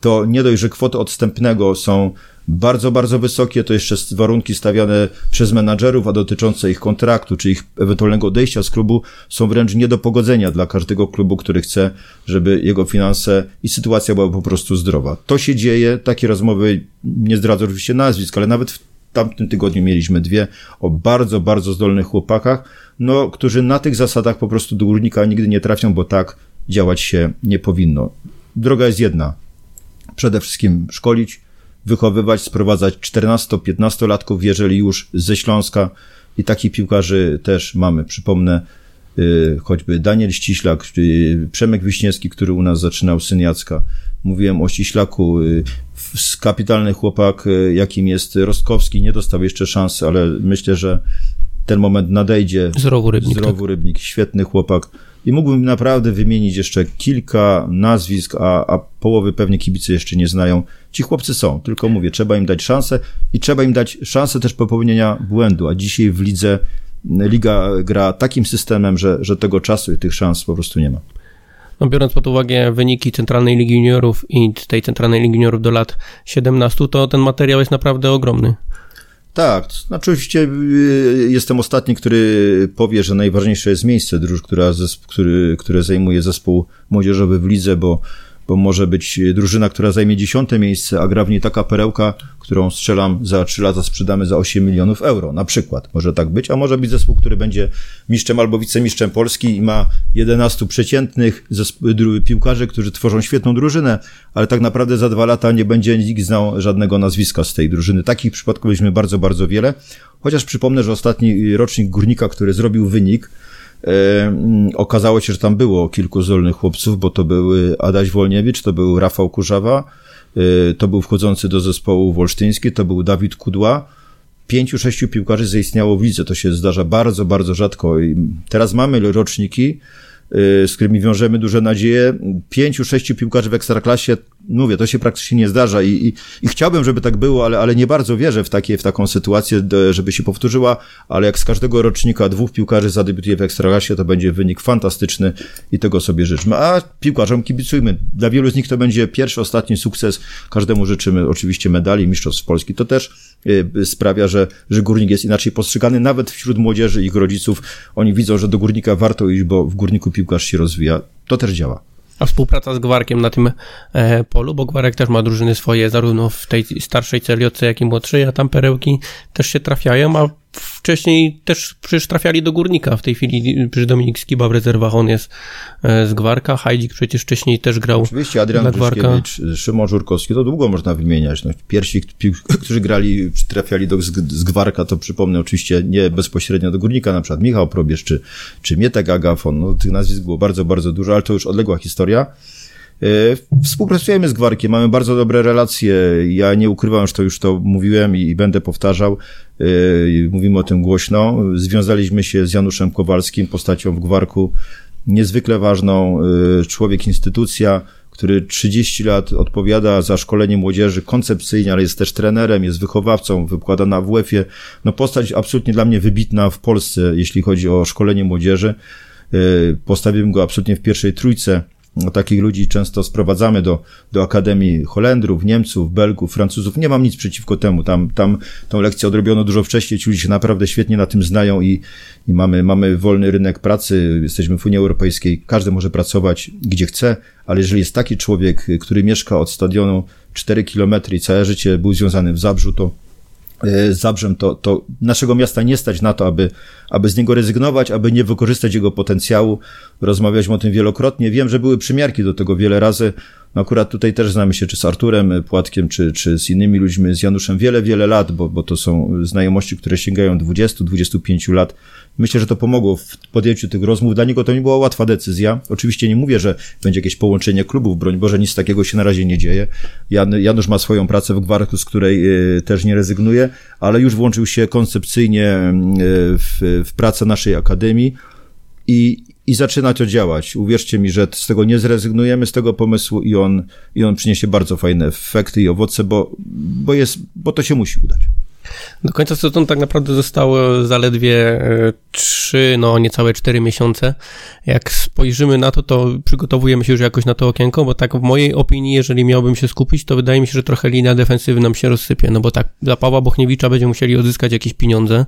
to nie dość, że kwoty odstępnego są bardzo, bardzo wysokie, to jeszcze warunki stawiane przez menadżerów, a dotyczące ich kontraktu, czy ich ewentualnego odejścia z klubu są wręcz nie do pogodzenia dla każdego klubu, który chce, żeby jego finanse i sytuacja była po prostu zdrowa. To się dzieje, takie rozmowy, nie zdradzę oczywiście nazwisk, ale nawet w tamtym tygodniu mieliśmy dwie o bardzo, bardzo zdolnych chłopakach, no, którzy na tych zasadach po prostu do górnika nigdy nie trafią, bo tak działać się nie powinno. Droga jest jedna. Przede wszystkim szkolić, wychowywać, sprowadzać 14-15-latków, jeżeli już ze Śląska i takich piłkarzy też mamy. Przypomnę y, choćby Daniel Ściślak, Przemek Wiśniewski, który u nas zaczynał, syn Jacka. Mówiłem o Ściślaku, y, kapitalny chłopak, y, jakim jest Rostkowski, nie dostał jeszcze szansy, ale myślę, że ten moment nadejdzie. Zdrowu Rybnik. Zdrowu tak. Rybnik, świetny chłopak. I mógłbym naprawdę wymienić jeszcze kilka nazwisk, a, a połowy pewnie kibice jeszcze nie znają. Ci chłopcy są, tylko mówię, trzeba im dać szansę i trzeba im dać szansę też popełnienia błędu, a dzisiaj w lidze liga gra takim systemem, że, że tego czasu i tych szans po prostu nie ma. No, biorąc pod uwagę wyniki Centralnej Ligi Juniorów i tej Centralnej Ligi Juniorów do lat 17, to ten materiał jest naprawdę ogromny. Tak, znaczy oczywiście y, jestem ostatni, który powie, że najważniejsze jest miejsce, która, który, które zajmuje zespół młodzieżowy w lidze, bo bo może być drużyna, która zajmie dziesiąte miejsce, a gra w niej taka perełka, którą strzelam za trzy lata sprzedamy za 8 milionów euro, na przykład. Może tak być, a może być zespół, który będzie mistrzem albo wicemistrzem Polski i ma 11 przeciętnych piłkarzy, którzy tworzą świetną drużynę, ale tak naprawdę za dwa lata nie będzie nikt znał żadnego nazwiska z tej drużyny. Takich przypadków mieliśmy bardzo, bardzo wiele. Chociaż przypomnę, że ostatni rocznik Górnika, który zrobił wynik, E, okazało się, że tam było kilku zdolnych chłopców, bo to były Adaś Wolniewicz, to był Rafał Kurzawa, e, to był wchodzący do zespołu wolsztyński, to był Dawid Kudła. Pięciu, sześciu piłkarzy zaistniało w lidze. To się zdarza bardzo, bardzo rzadko. I teraz mamy roczniki, z którymi wiążemy duże nadzieje. Pięciu, sześciu piłkarzy w ekstraklasie mówię, to się praktycznie nie zdarza i, i, i, chciałbym, żeby tak było, ale, ale nie bardzo wierzę w, takie, w taką sytuację, żeby się powtórzyła, ale jak z każdego rocznika dwóch piłkarzy zadebiutuje w Ekstraklasie, to będzie wynik fantastyczny i tego sobie życzmy. A piłkarzom kibicujmy. Dla wielu z nich to będzie pierwszy, ostatni sukces. Każdemu życzymy oczywiście medali Mistrzostw Polski. To też y, sprawia, że, że górnik jest inaczej postrzegany, nawet wśród młodzieży ich rodziców. Oni widzą, że do górnika warto iść, bo w górniku piłkarz się rozwija. To też działa. A współpraca z Gwarkiem na tym e, polu, bo Gwarek też ma drużyny swoje, zarówno w tej starszej celiotce, jak i młodszej, a tam perełki też się trafiają, a wcześniej też przecież trafiali do Górnika. W tej chwili przy Dominik Skiba w rezerwach on jest e, z Gwarka. Hajdzik przecież wcześniej też grał Oczywiście Adrian Grzyszkiewicz, Szymon Żurkowski, to długo można wymieniać. No, pierwsi, którzy grali, trafiali do, z Gwarka, to przypomnę oczywiście nie bezpośrednio do Górnika, na przykład Michał Probierz czy, czy Mietek Agafon. No, tych nazwisk było bardzo, bardzo dużo, ale to już odległa historia. E, współpracujemy z Gwarkiem, mamy bardzo dobre relacje. Ja nie ukrywam, że to już to mówiłem i będę powtarzał. E, mówimy o tym głośno. Związaliśmy się z Januszem Kowalskim, postacią w Gwarku, niezwykle ważną, e, człowiek, instytucja, który 30 lat odpowiada za szkolenie młodzieży koncepcyjnie, ale jest też trenerem, jest wychowawcą, wykłada na WF-ie. No postać absolutnie dla mnie wybitna w Polsce, jeśli chodzi o szkolenie młodzieży. Postawiłem go absolutnie w pierwszej trójce takich ludzi często sprowadzamy do, do Akademii Holendrów, Niemców, Belgów, Francuzów. Nie mam nic przeciwko temu. Tam, tam tą lekcję odrobiono dużo wcześniej. Ci ludzie się naprawdę świetnie na tym znają i, i mamy, mamy wolny rynek pracy. Jesteśmy w Unii Europejskiej. Każdy może pracować gdzie chce, ale jeżeli jest taki człowiek, który mieszka od stadionu 4 kilometry i całe życie był związany w Zabrzu, to Zabrzem, to, to naszego miasta nie stać na to, aby, aby z niego rezygnować, aby nie wykorzystać jego potencjału. Rozmawialiśmy o tym wielokrotnie. Wiem, że były przymiarki do tego wiele razy. No akurat tutaj też znamy się czy z Arturem Płatkiem, czy, czy z innymi ludźmi, z Januszem wiele, wiele lat, bo, bo to są znajomości, które sięgają 20-25 lat. Myślę, że to pomogło w podjęciu tych rozmów. Dla niego to nie była łatwa decyzja. Oczywiście nie mówię, że będzie jakieś połączenie klubów, broń Boże, nic takiego się na razie nie dzieje. Jan, Janusz ma swoją pracę w Gwarku, z której y, też nie rezygnuje, ale już włączył się koncepcyjnie y, w, w pracę naszej akademii i, i zaczyna to działać. Uwierzcie mi, że z tego nie zrezygnujemy, z tego pomysłu i on, i on przyniesie bardzo fajne efekty i owoce, bo, bo, jest, bo to się musi udać. Do końca sezonu tak naprawdę zostało zaledwie e, trzy, no niecałe cztery miesiące. Jak spojrzymy na to, to przygotowujemy się już jakoś na to okienko, bo tak w mojej opinii, jeżeli miałbym się skupić, to wydaje mi się, że trochę linia defensywy nam się rozsypie, no bo tak dla Pawła Bochniewicza będziemy musieli odzyskać jakieś pieniądze,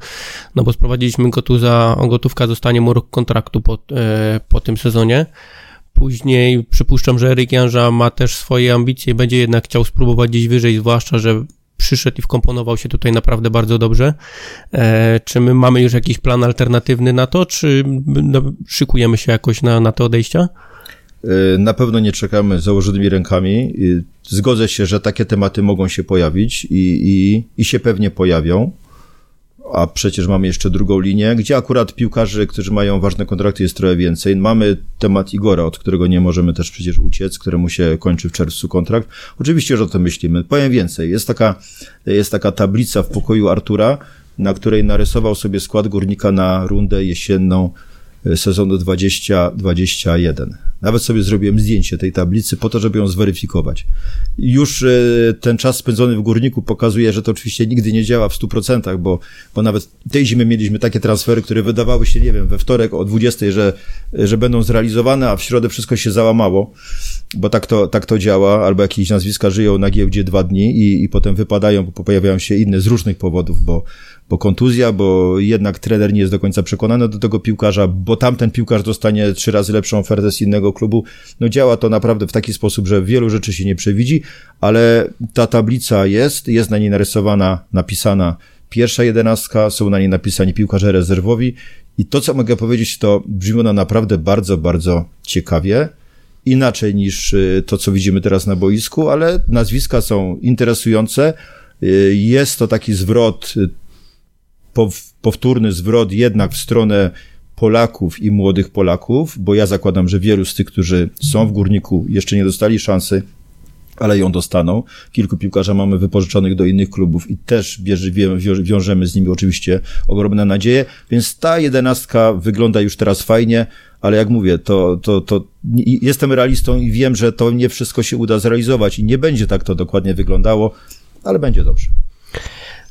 no bo sprowadziliśmy go tu za, gotówka zostanie mu rok kontraktu po, e, po tym sezonie. Później przypuszczam, że Eryk Janża ma też swoje ambicje, będzie jednak chciał spróbować gdzieś wyżej, zwłaszcza, że przyszedł i wkomponował się tutaj naprawdę bardzo dobrze. E, czy my mamy już jakiś plan alternatywny na to, czy no, szykujemy się jakoś na, na te odejścia? E, na pewno nie czekamy założonymi rękami. Zgodzę się, że takie tematy mogą się pojawić i, i, i się pewnie pojawią a przecież mamy jeszcze drugą linię, gdzie akurat piłkarzy, którzy mają ważne kontrakty jest trochę więcej. Mamy temat Igora, od którego nie możemy też przecież uciec, któremu się kończy w czerwcu kontrakt. Oczywiście, że o tym myślimy. Powiem więcej. Jest taka, jest taka tablica w pokoju Artura, na której narysował sobie skład górnika na rundę jesienną sezonu 2021. Nawet sobie zrobiłem zdjęcie tej tablicy po to, żeby ją zweryfikować. Już e, ten czas spędzony w górniku pokazuje, że to oczywiście nigdy nie działa w 100%, bo, bo nawet tej zimy mieliśmy takie transfery, które wydawały się, nie wiem, we wtorek o 20, że, że będą zrealizowane, a w środę wszystko się załamało, bo tak to, tak to działa, albo jakieś nazwiska żyją na giełdzie dwa dni i, i potem wypadają, bo pojawiają się inne z różnych powodów, bo, bo kontuzja, bo jednak trener nie jest do końca przekonany do tego piłkarza, bo tamten piłkarz dostanie trzy razy lepszą ofertę z innego klubu. No działa to naprawdę w taki sposób, że wielu rzeczy się nie przewidzi, ale ta tablica jest, jest na niej narysowana, napisana pierwsza jedenastka, są na niej napisani piłkarze rezerwowi i to, co mogę powiedzieć, to brzmi ona naprawdę bardzo, bardzo ciekawie inaczej niż y, to, co widzimy teraz na boisku, ale nazwiska są interesujące. Y, jest to taki zwrot y, powtórny zwrot jednak w stronę Polaków i młodych Polaków, bo ja zakładam, że wielu z tych, którzy są w górniku, jeszcze nie dostali szansy, ale ją dostaną. Kilku piłkarzy mamy wypożyczonych do innych klubów i też bierze, wiążemy z nimi oczywiście ogromne nadzieje, więc ta jedenastka wygląda już teraz fajnie, ale jak mówię, to, to, to jestem realistą i wiem, że to nie wszystko się uda zrealizować i nie będzie tak to dokładnie wyglądało, ale będzie dobrze.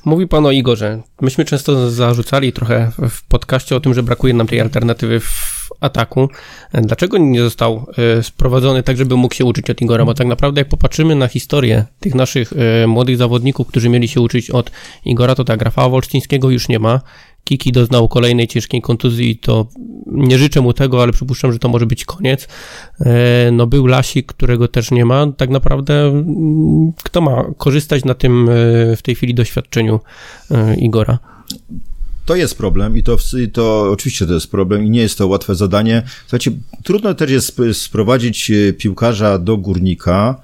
Mówi pan o Igorze. Myśmy często zarzucali trochę w podcaście o tym, że brakuje nam tej alternatywy w ataku. Dlaczego nie został e, sprowadzony tak, żeby mógł się uczyć od Igora? Bo tak naprawdę jak popatrzymy na historię tych naszych e, młodych zawodników, którzy mieli się uczyć od Igora, to tak, Rafała Wolsztyńskiego już nie ma. Kiki doznał kolejnej ciężkiej kontuzji, to nie życzę mu tego, ale przypuszczam, że to może być koniec. E, no był Lasik, którego też nie ma. Tak naprawdę mm, kto ma korzystać na tym w tej chwili doświadczeniu Igora? To jest problem i to, to oczywiście to jest problem i nie jest to łatwe zadanie. Słuchajcie, trudno też jest sprowadzić piłkarza do górnika,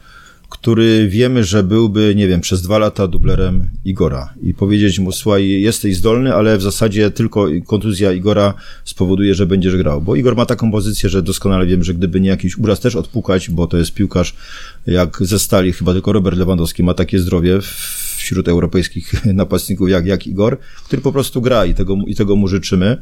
który wiemy, że byłby, nie wiem, przez dwa lata dublerem Igora i powiedzieć mu, słuchaj, jesteś zdolny, ale w zasadzie tylko kontuzja Igora spowoduje, że będziesz grał. Bo Igor ma taką pozycję, że doskonale wiem, że gdyby nie jakiś uraz też odpukać, bo to jest piłkarz jak ze stali, chyba tylko Robert Lewandowski ma takie zdrowie wśród europejskich (laughs) napastników jak, jak Igor, który po prostu gra i tego, i tego mu życzymy.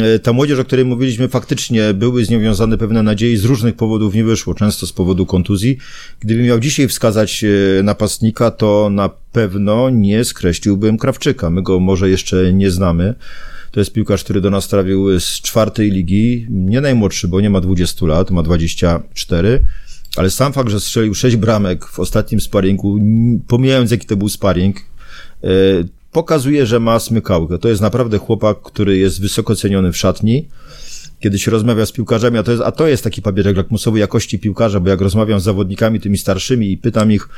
E, ta młodzież, o której mówiliśmy, faktycznie były z nią wiązane pewne nadzieje, z różnych powodów nie wyszło, często z powodu kontuzji. Gdybym miał dzisiaj wskazać e, napastnika, to na pewno nie skreśliłbym Krawczyka. My go może jeszcze nie znamy. To jest piłkarz, który do nas trafił z czwartej ligi, nie najmłodszy, bo nie ma 20 lat, ma 24 ale sam fakt, że strzelił sześć bramek w ostatnim sparingu, pomijając jaki to był sparing, e, pokazuje, że ma smykałkę. To jest naprawdę chłopak, który jest wysoko ceniony w szatni kiedy się rozmawia z piłkarzami, a to jest, a to jest taki papierek lakmusowy jakości piłkarza, bo jak rozmawiam z zawodnikami tymi starszymi i pytam ich,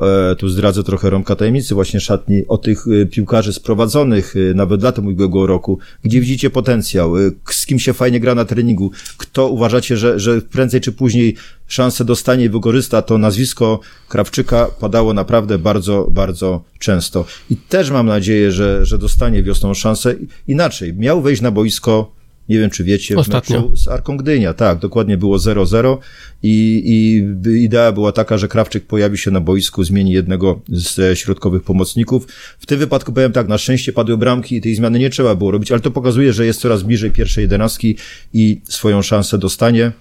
e, tu zdradzę trochę rąka tajemnicy właśnie szatni, o tych e, piłkarzy sprowadzonych e, nawet latem ubiegłego roku, gdzie widzicie potencjał, z kim się fajnie gra na treningu, kto uważacie, że, że prędzej czy później szansę dostanie i wykorzysta, to nazwisko Krawczyka padało naprawdę bardzo, bardzo często. I też mam nadzieję, że, że dostanie wiosną szansę. Inaczej, miał wejść na boisko nie wiem, czy wiecie, Ostatnio. w meczu z Arką Gdynia. Tak, dokładnie było 0-0 i, i idea była taka, że Krawczyk pojawi się na boisku, zmieni jednego z środkowych pomocników. W tym wypadku powiem tak, na szczęście padły bramki i tej zmiany nie trzeba było robić, ale to pokazuje, że jest coraz bliżej pierwszej jedenastki i swoją szansę dostanie.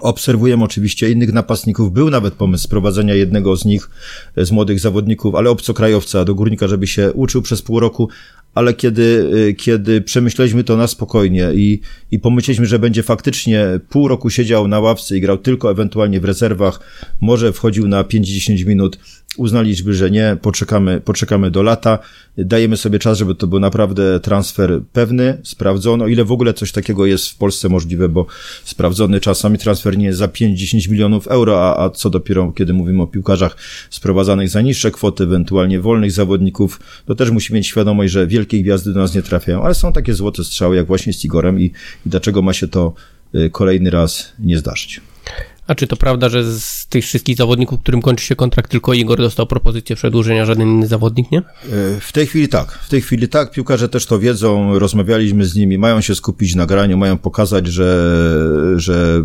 Obserwujemy oczywiście innych napastników. Był nawet pomysł sprowadzenia jednego z nich, z młodych zawodników, ale obcokrajowca do górnika, żeby się uczył przez pół roku, ale kiedy, y, kiedy przemyśleliśmy to na spokojnie i, i pomyśleliśmy, że będzie faktycznie pół roku siedział na ławce i grał tylko ewentualnie w rezerwach, może wchodził na 5-10 minut, uznaliśmy, że nie, poczekamy, poczekamy do lata, dajemy sobie czas, żeby to był naprawdę transfer pewny, sprawdzony, o ile w ogóle coś takiego jest w Polsce możliwe, bo sprawdzony czasami transfer nie jest za 5-10 milionów euro, a, a co dopiero, kiedy mówimy o piłkarzach sprowadzanych za niższe kwoty, ewentualnie wolnych zawodników, to też musimy mieć świadomość, że wielkie gwiazdy do nas nie trafiają, ale są takie złote strzały, jak właśnie z Igorem i, i dlaczego ma się to y, kolejny raz nie zdarzyć. A czy to prawda, że z tych wszystkich zawodników, którym kończy się kontrakt, tylko Igor dostał propozycję przedłużenia, żaden inny zawodnik, nie? E, w tej chwili tak. W tej chwili tak. Piłkarze też to wiedzą, rozmawialiśmy z nimi, mają się skupić na graniu, mają pokazać, że, że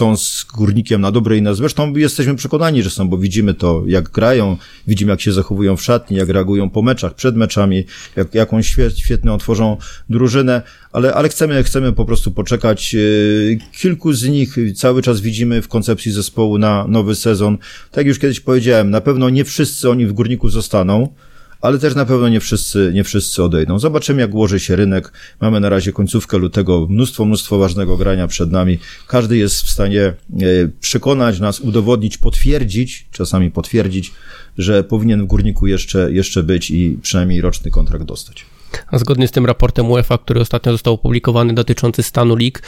są z Górnikiem na dobre i na złe. Zresztą jesteśmy przekonani, że są, bo widzimy to, jak grają, widzimy, jak się zachowują w szatni, jak reagują po meczach, przed meczami, jak, jaką świetną tworzą drużynę, ale, ale chcemy, chcemy po prostu poczekać. E, kilku z nich cały czas widzimy w koncepcji zespołu na nowy sezon. Tak jak już kiedyś powiedziałem, na pewno nie wszyscy oni w Górniku zostaną, ale też na pewno nie wszyscy, nie wszyscy odejdą. Zobaczymy, jak ułoży się rynek. Mamy na razie końcówkę lutego, mnóstwo, mnóstwo ważnego grania przed nami. Każdy jest w stanie e, przekonać nas, udowodnić, potwierdzić, czasami potwierdzić, że powinien w górniku jeszcze, jeszcze być i przynajmniej roczny kontrakt dostać. A zgodnie z tym raportem UEFA, który ostatnio został opublikowany dotyczący stanu lig,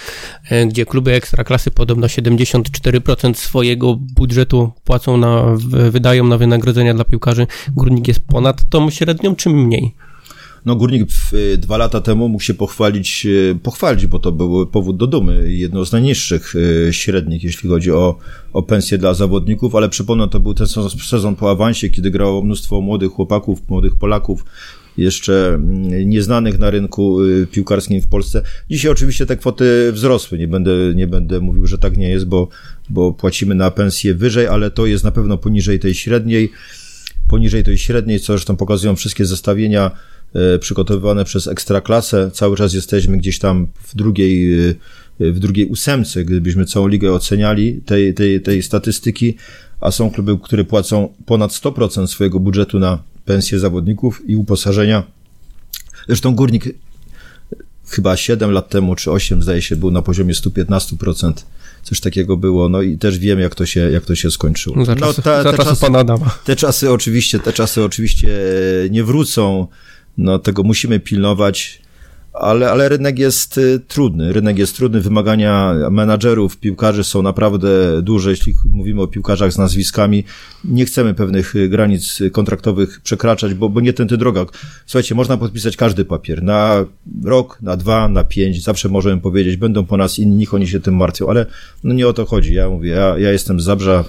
e, gdzie kluby ekstraklasy podobno 74% swojego budżetu płacą na, wydają na wynagrodzenia dla piłkarzy, Górnik jest ponad tą średnią, czy mniej? No Górnik dwa lata temu mógł się pochwalić, e, pochwalić, bo to był powód do dumy, jedno z najniższych e, średnich, jeśli chodzi o, o pensje dla zawodników, ale przypomnę, to był ten sezon po awansie, kiedy grało mnóstwo młodych chłopaków, młodych Polaków, jeszcze mm, nieznanych na rynku y, piłkarskim w Polsce. Dzisiaj oczywiście te kwoty wzrosły. Nie będę, nie będę mówił, że tak nie jest, bo, bo płacimy na pensję wyżej, ale to jest na pewno poniżej tej średniej. Poniżej tej średniej, co zresztą pokazują wszystkie zestawienia y, przygotowywane przez Ekstraklasę. Cały czas jesteśmy gdzieś tam w drugiej, y, w drugiej ósemce, gdybyśmy całą ligę oceniali tej, tej, tej statystyki, a są kluby, które płacą ponad 100% swojego budżetu na pensje zawodników i uposażenia. Zresztą Górnik chyba 7 lat temu, czy 8 zdaje się, był na poziomie 115%. Coś takiego było, no i też wiem, jak to się, jak to się skończyło. No, za, no, ta, za te czasy pana Adama. Te czasy oczywiście, te czasy oczywiście nie wrócą, no tego musimy pilnować ale, ale rynek jest y, trudny. Rynek jest trudny, wymagania menadżerów, piłkarzy są naprawdę duże, jeśli mówimy o piłkarzach z nazwiskami. Nie chcemy pewnych y, granic kontraktowych przekraczać, bo, bo nie tędy droga. Słuchajcie, można podpisać każdy papier. Na rok, na dwa, na pięć, zawsze możemy powiedzieć, będą po nas inni, oni się tym martwią, ale no nie o to chodzi. Ja mówię, ja, ja jestem z Zabrza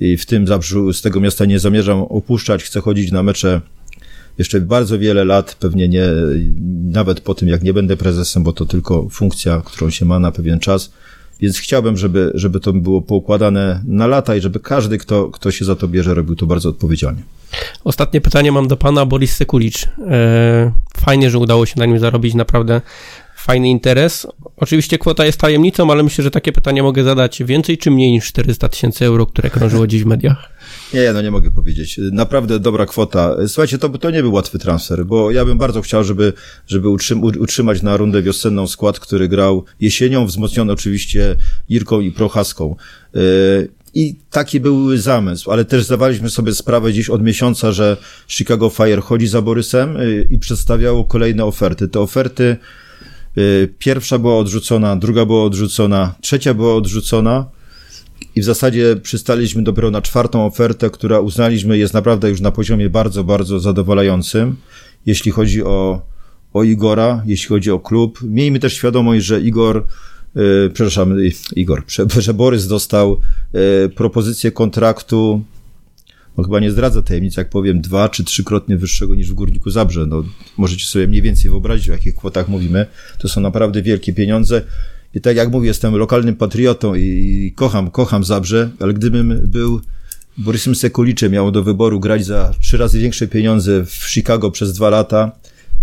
i w tym Zabrzu, z tego miasta nie zamierzam opuszczać, chcę chodzić na mecze jeszcze bardzo wiele lat, pewnie nie, nawet po tym, jak nie będę prezesem, bo to tylko funkcja, którą się ma na pewien czas. Więc chciałbym, żeby, żeby to było poukładane na lata i żeby każdy, kto, kto się za to bierze, robił to bardzo odpowiedzialnie. Ostatnie pytanie mam do pana Boris Sekulicz. E, fajnie, że udało się na nim zarobić naprawdę fajny interes. Oczywiście kwota jest tajemnicą, ale myślę, że takie pytanie mogę zadać więcej czy mniej niż 400 tysięcy euro, które krążyło dziś w mediach. Nie, no nie mogę powiedzieć. Naprawdę dobra kwota. Słuchajcie, to, to nie był łatwy transfer, bo ja bym bardzo chciał, żeby, żeby utrzym, utrzymać na rundę wiosenną skład, który grał jesienią, wzmocniony oczywiście Irką i Prochaską. Yy, i taki był zamysł, ale też zdawaliśmy sobie sprawę dziś od miesiąca, że Chicago Fire chodzi za Borysem yy, i przedstawiało kolejne oferty. Te oferty, pierwsza była odrzucona, druga była odrzucona, trzecia była odrzucona i w zasadzie przystaliśmy dopiero na czwartą ofertę, która uznaliśmy jest naprawdę już na poziomie bardzo, bardzo zadowalającym, jeśli chodzi o, o Igora, jeśli chodzi o klub. Miejmy też świadomość, że Igor, yy, przepraszam, Igor, (laughs) że Borys dostał yy, propozycję kontraktu no chyba nie zdradza tajemnic, jak powiem, dwa czy trzykrotnie wyższego niż w Górniku Zabrze. No, możecie sobie mniej więcej wyobrazić, o jakich kwotach mówimy. To są naprawdę wielkie pieniądze. I tak jak mówię, jestem lokalnym patriotą i kocham, kocham Zabrze, ale gdybym był Borysem Sekuliczem, miał do wyboru grać za trzy razy większe pieniądze w Chicago przez dwa lata,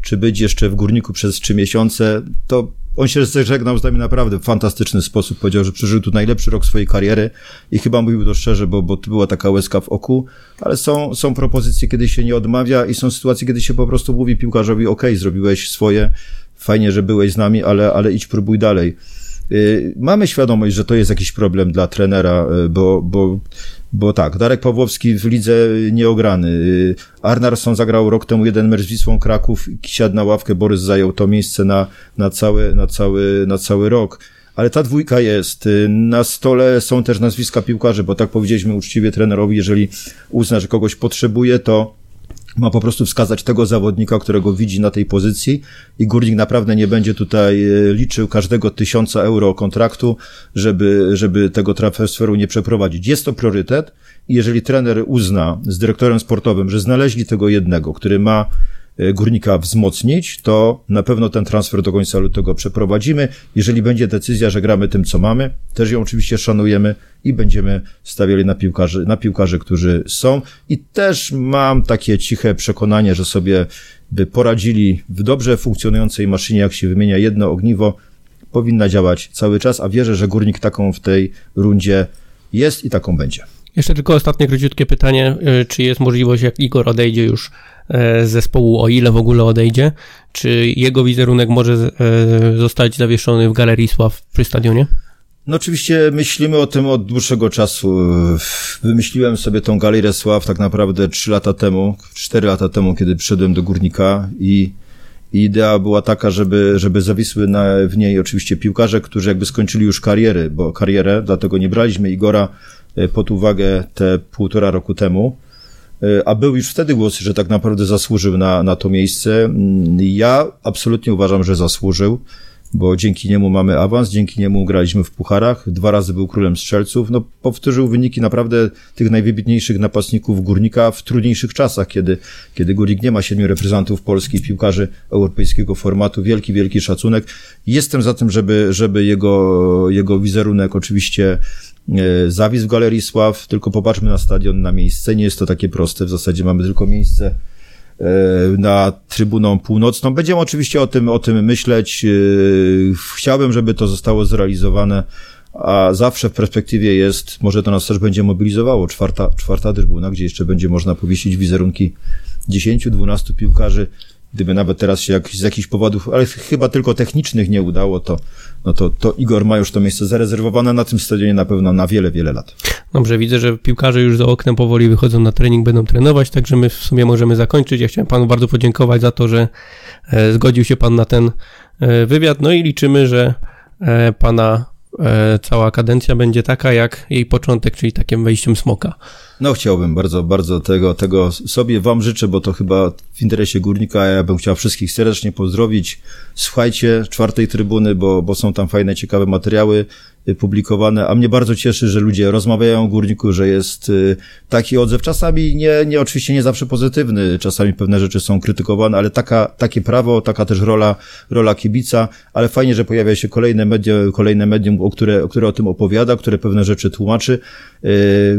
czy być jeszcze w Górniku przez trzy miesiące, to on się żegnał z nami naprawdę w fantastyczny sposób. Powiedział, że przeżył tu najlepszy rok swojej kariery i chyba mówił to szczerze, bo, bo była taka łezka w oku, ale są, są propozycje, kiedy się nie odmawia i są sytuacje, kiedy się po prostu mówi piłkarzowi, ok, zrobiłeś swoje, fajnie, że byłeś z nami, ale, ale idź, próbuj dalej. Y, mamy świadomość, że to jest jakiś problem dla trenera, y, bo, bo, bo tak, Darek Pawłowski w lidze nieograny. Y, Arnarsson zagrał rok temu jeden mecz z Wisłą Kraków, siadł na ławkę, Borys zajął to miejsce na, na, cały, na, cały, na cały rok. Ale ta dwójka jest. Na stole są też nazwiska piłkarzy, bo tak powiedzieliśmy uczciwie trenerowi, jeżeli uzna, że kogoś potrzebuje, to ma po prostu wskazać tego zawodnika, którego widzi na tej pozycji i Górnik naprawdę nie będzie tutaj e, liczył każdego tysiąca euro kontraktu, żeby, żeby tego transferu nie przeprowadzić. Jest to priorytet i jeżeli trener uzna z dyrektorem sportowym, że znaleźli tego jednego, który ma górnika wzmocnić, to na pewno ten transfer do końca lutego przeprowadzimy. Jeżeli będzie decyzja, że gramy tym, co mamy, też ją oczywiście szanujemy i będziemy stawiali na piłkarzy, na piłkarzy, którzy są. I też mam takie ciche przekonanie, że sobie by poradzili w dobrze funkcjonującej maszynie, jak się wymienia jedno ogniwo, powinna działać cały czas, a wierzę, że górnik taką w tej rundzie jest i taką będzie. Jeszcze tylko ostatnie króciutkie pytanie, y, czy jest możliwość, jak Igor odejdzie już e, z zespołu, o ile w ogóle odejdzie, czy jego wizerunek może e, zostać zawieszony w Galerii Sław przy stadionie? No oczywiście myślimy o tym od dłuższego czasu. Wymyśliłem sobie tą Galerię Sław tak naprawdę trzy lata temu, cztery lata temu, kiedy przyszedłem do Górnika i idea była taka, żeby, żeby zawisły na, w niej oczywiście piłkarze, którzy jakby skończyli już kariery, bo karierę, dlatego nie braliśmy Igora pod uwagę te półtora roku temu. E, a był już wtedy głos, że tak naprawdę zasłużył na, na to miejsce. Mm, ja absolutnie uważam, że zasłużył bo dzięki niemu mamy awans, dzięki niemu graliśmy w pucharach, dwa razy był królem strzelców, no powtórzył wyniki naprawdę tych najwybitniejszych napastników Górnika w trudniejszych czasach, kiedy, kiedy Górnik nie ma siedmiu reprezentantów Polski, piłkarzy europejskiego formatu, wielki, wielki szacunek. Jestem za tym, żeby, żeby jego, jego wizerunek oczywiście e, zawisł w Galerii Sław, tylko popatrzmy na stadion, na miejsce, nie jest to takie proste, w zasadzie mamy tylko miejsce na Trybuną Północną. Będziemy oczywiście o tym, o tym myśleć. E, chciałbym, żeby to zostało zrealizowane, a zawsze w perspektywie jest, może to nas też będzie mobilizowało, czwarta, czwarta trybuna, gdzie jeszcze będzie można powiesić wizerunki 10-12 piłkarzy gdyby nawet teraz się jak, z jakichś powodów, ale chyba tylko technicznych nie udało, to, no to, to Igor ma już to miejsce zarezerwowane na tym stadionie na pewno na wiele, wiele lat. Dobrze, widzę, że piłkarze już za oknem powoli wychodzą na trening, będą trenować, także my w sumie możemy zakończyć. Ja chciałem panu bardzo podziękować za to, że e, zgodził się pan na ten e, wywiad, no i liczymy, że e, pana cała kadencja będzie taka jak jej początek, czyli takim wejściem smoka. No chciałbym bardzo, bardzo tego, tego sobie wam życzę, bo to chyba w interesie górnika. Ja bym chciał wszystkich serdecznie pozdrowić. Słuchajcie czwartej trybuny, bo, bo są tam fajne, ciekawe materiały. Y, publikowane, a mnie bardzo cieszy, że ludzie rozmawiają o górniku, że jest y, taki odzew. Czasami nie, nie oczywiście nie zawsze pozytywny, czasami pewne rzeczy są krytykowane, ale taka, takie prawo, taka też rola, rola kibica, ale fajnie, że pojawia się kolejne medium, kolejne medium, o które, które o tym opowiada, które pewne rzeczy tłumaczy, yy,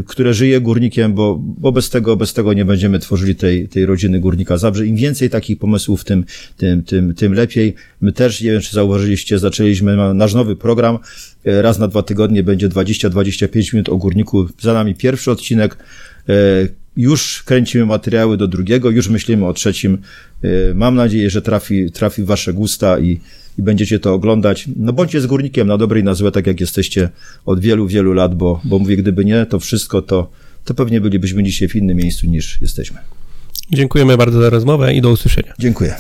które żyje górnikiem, bo, bo bez tego, bez tego nie będziemy tworzyli tej, tej rodziny górnika Zabrze. Im więcej takich pomysłów, tym, tym, tym, tym lepiej. My też, nie wiem, czy zauważyliście, zaczęliśmy nasz nowy program, E, raz na dwa tygodnie będzie 20-25 minut o górniku. Za nami pierwszy odcinek. E, już kręcimy materiały do drugiego, już myślimy o trzecim. E, mam nadzieję, że trafi, trafi w wasze gusta i, i będziecie to oglądać. No bądźcie z górnikiem na dobre i na złe, tak jak jesteście od wielu, wielu lat, bo, bo mówię, gdyby nie to wszystko, to, to pewnie bylibyśmy dzisiaj w innym miejscu niż jesteśmy. Dziękujemy bardzo za rozmowę i do usłyszenia. Dziękuję.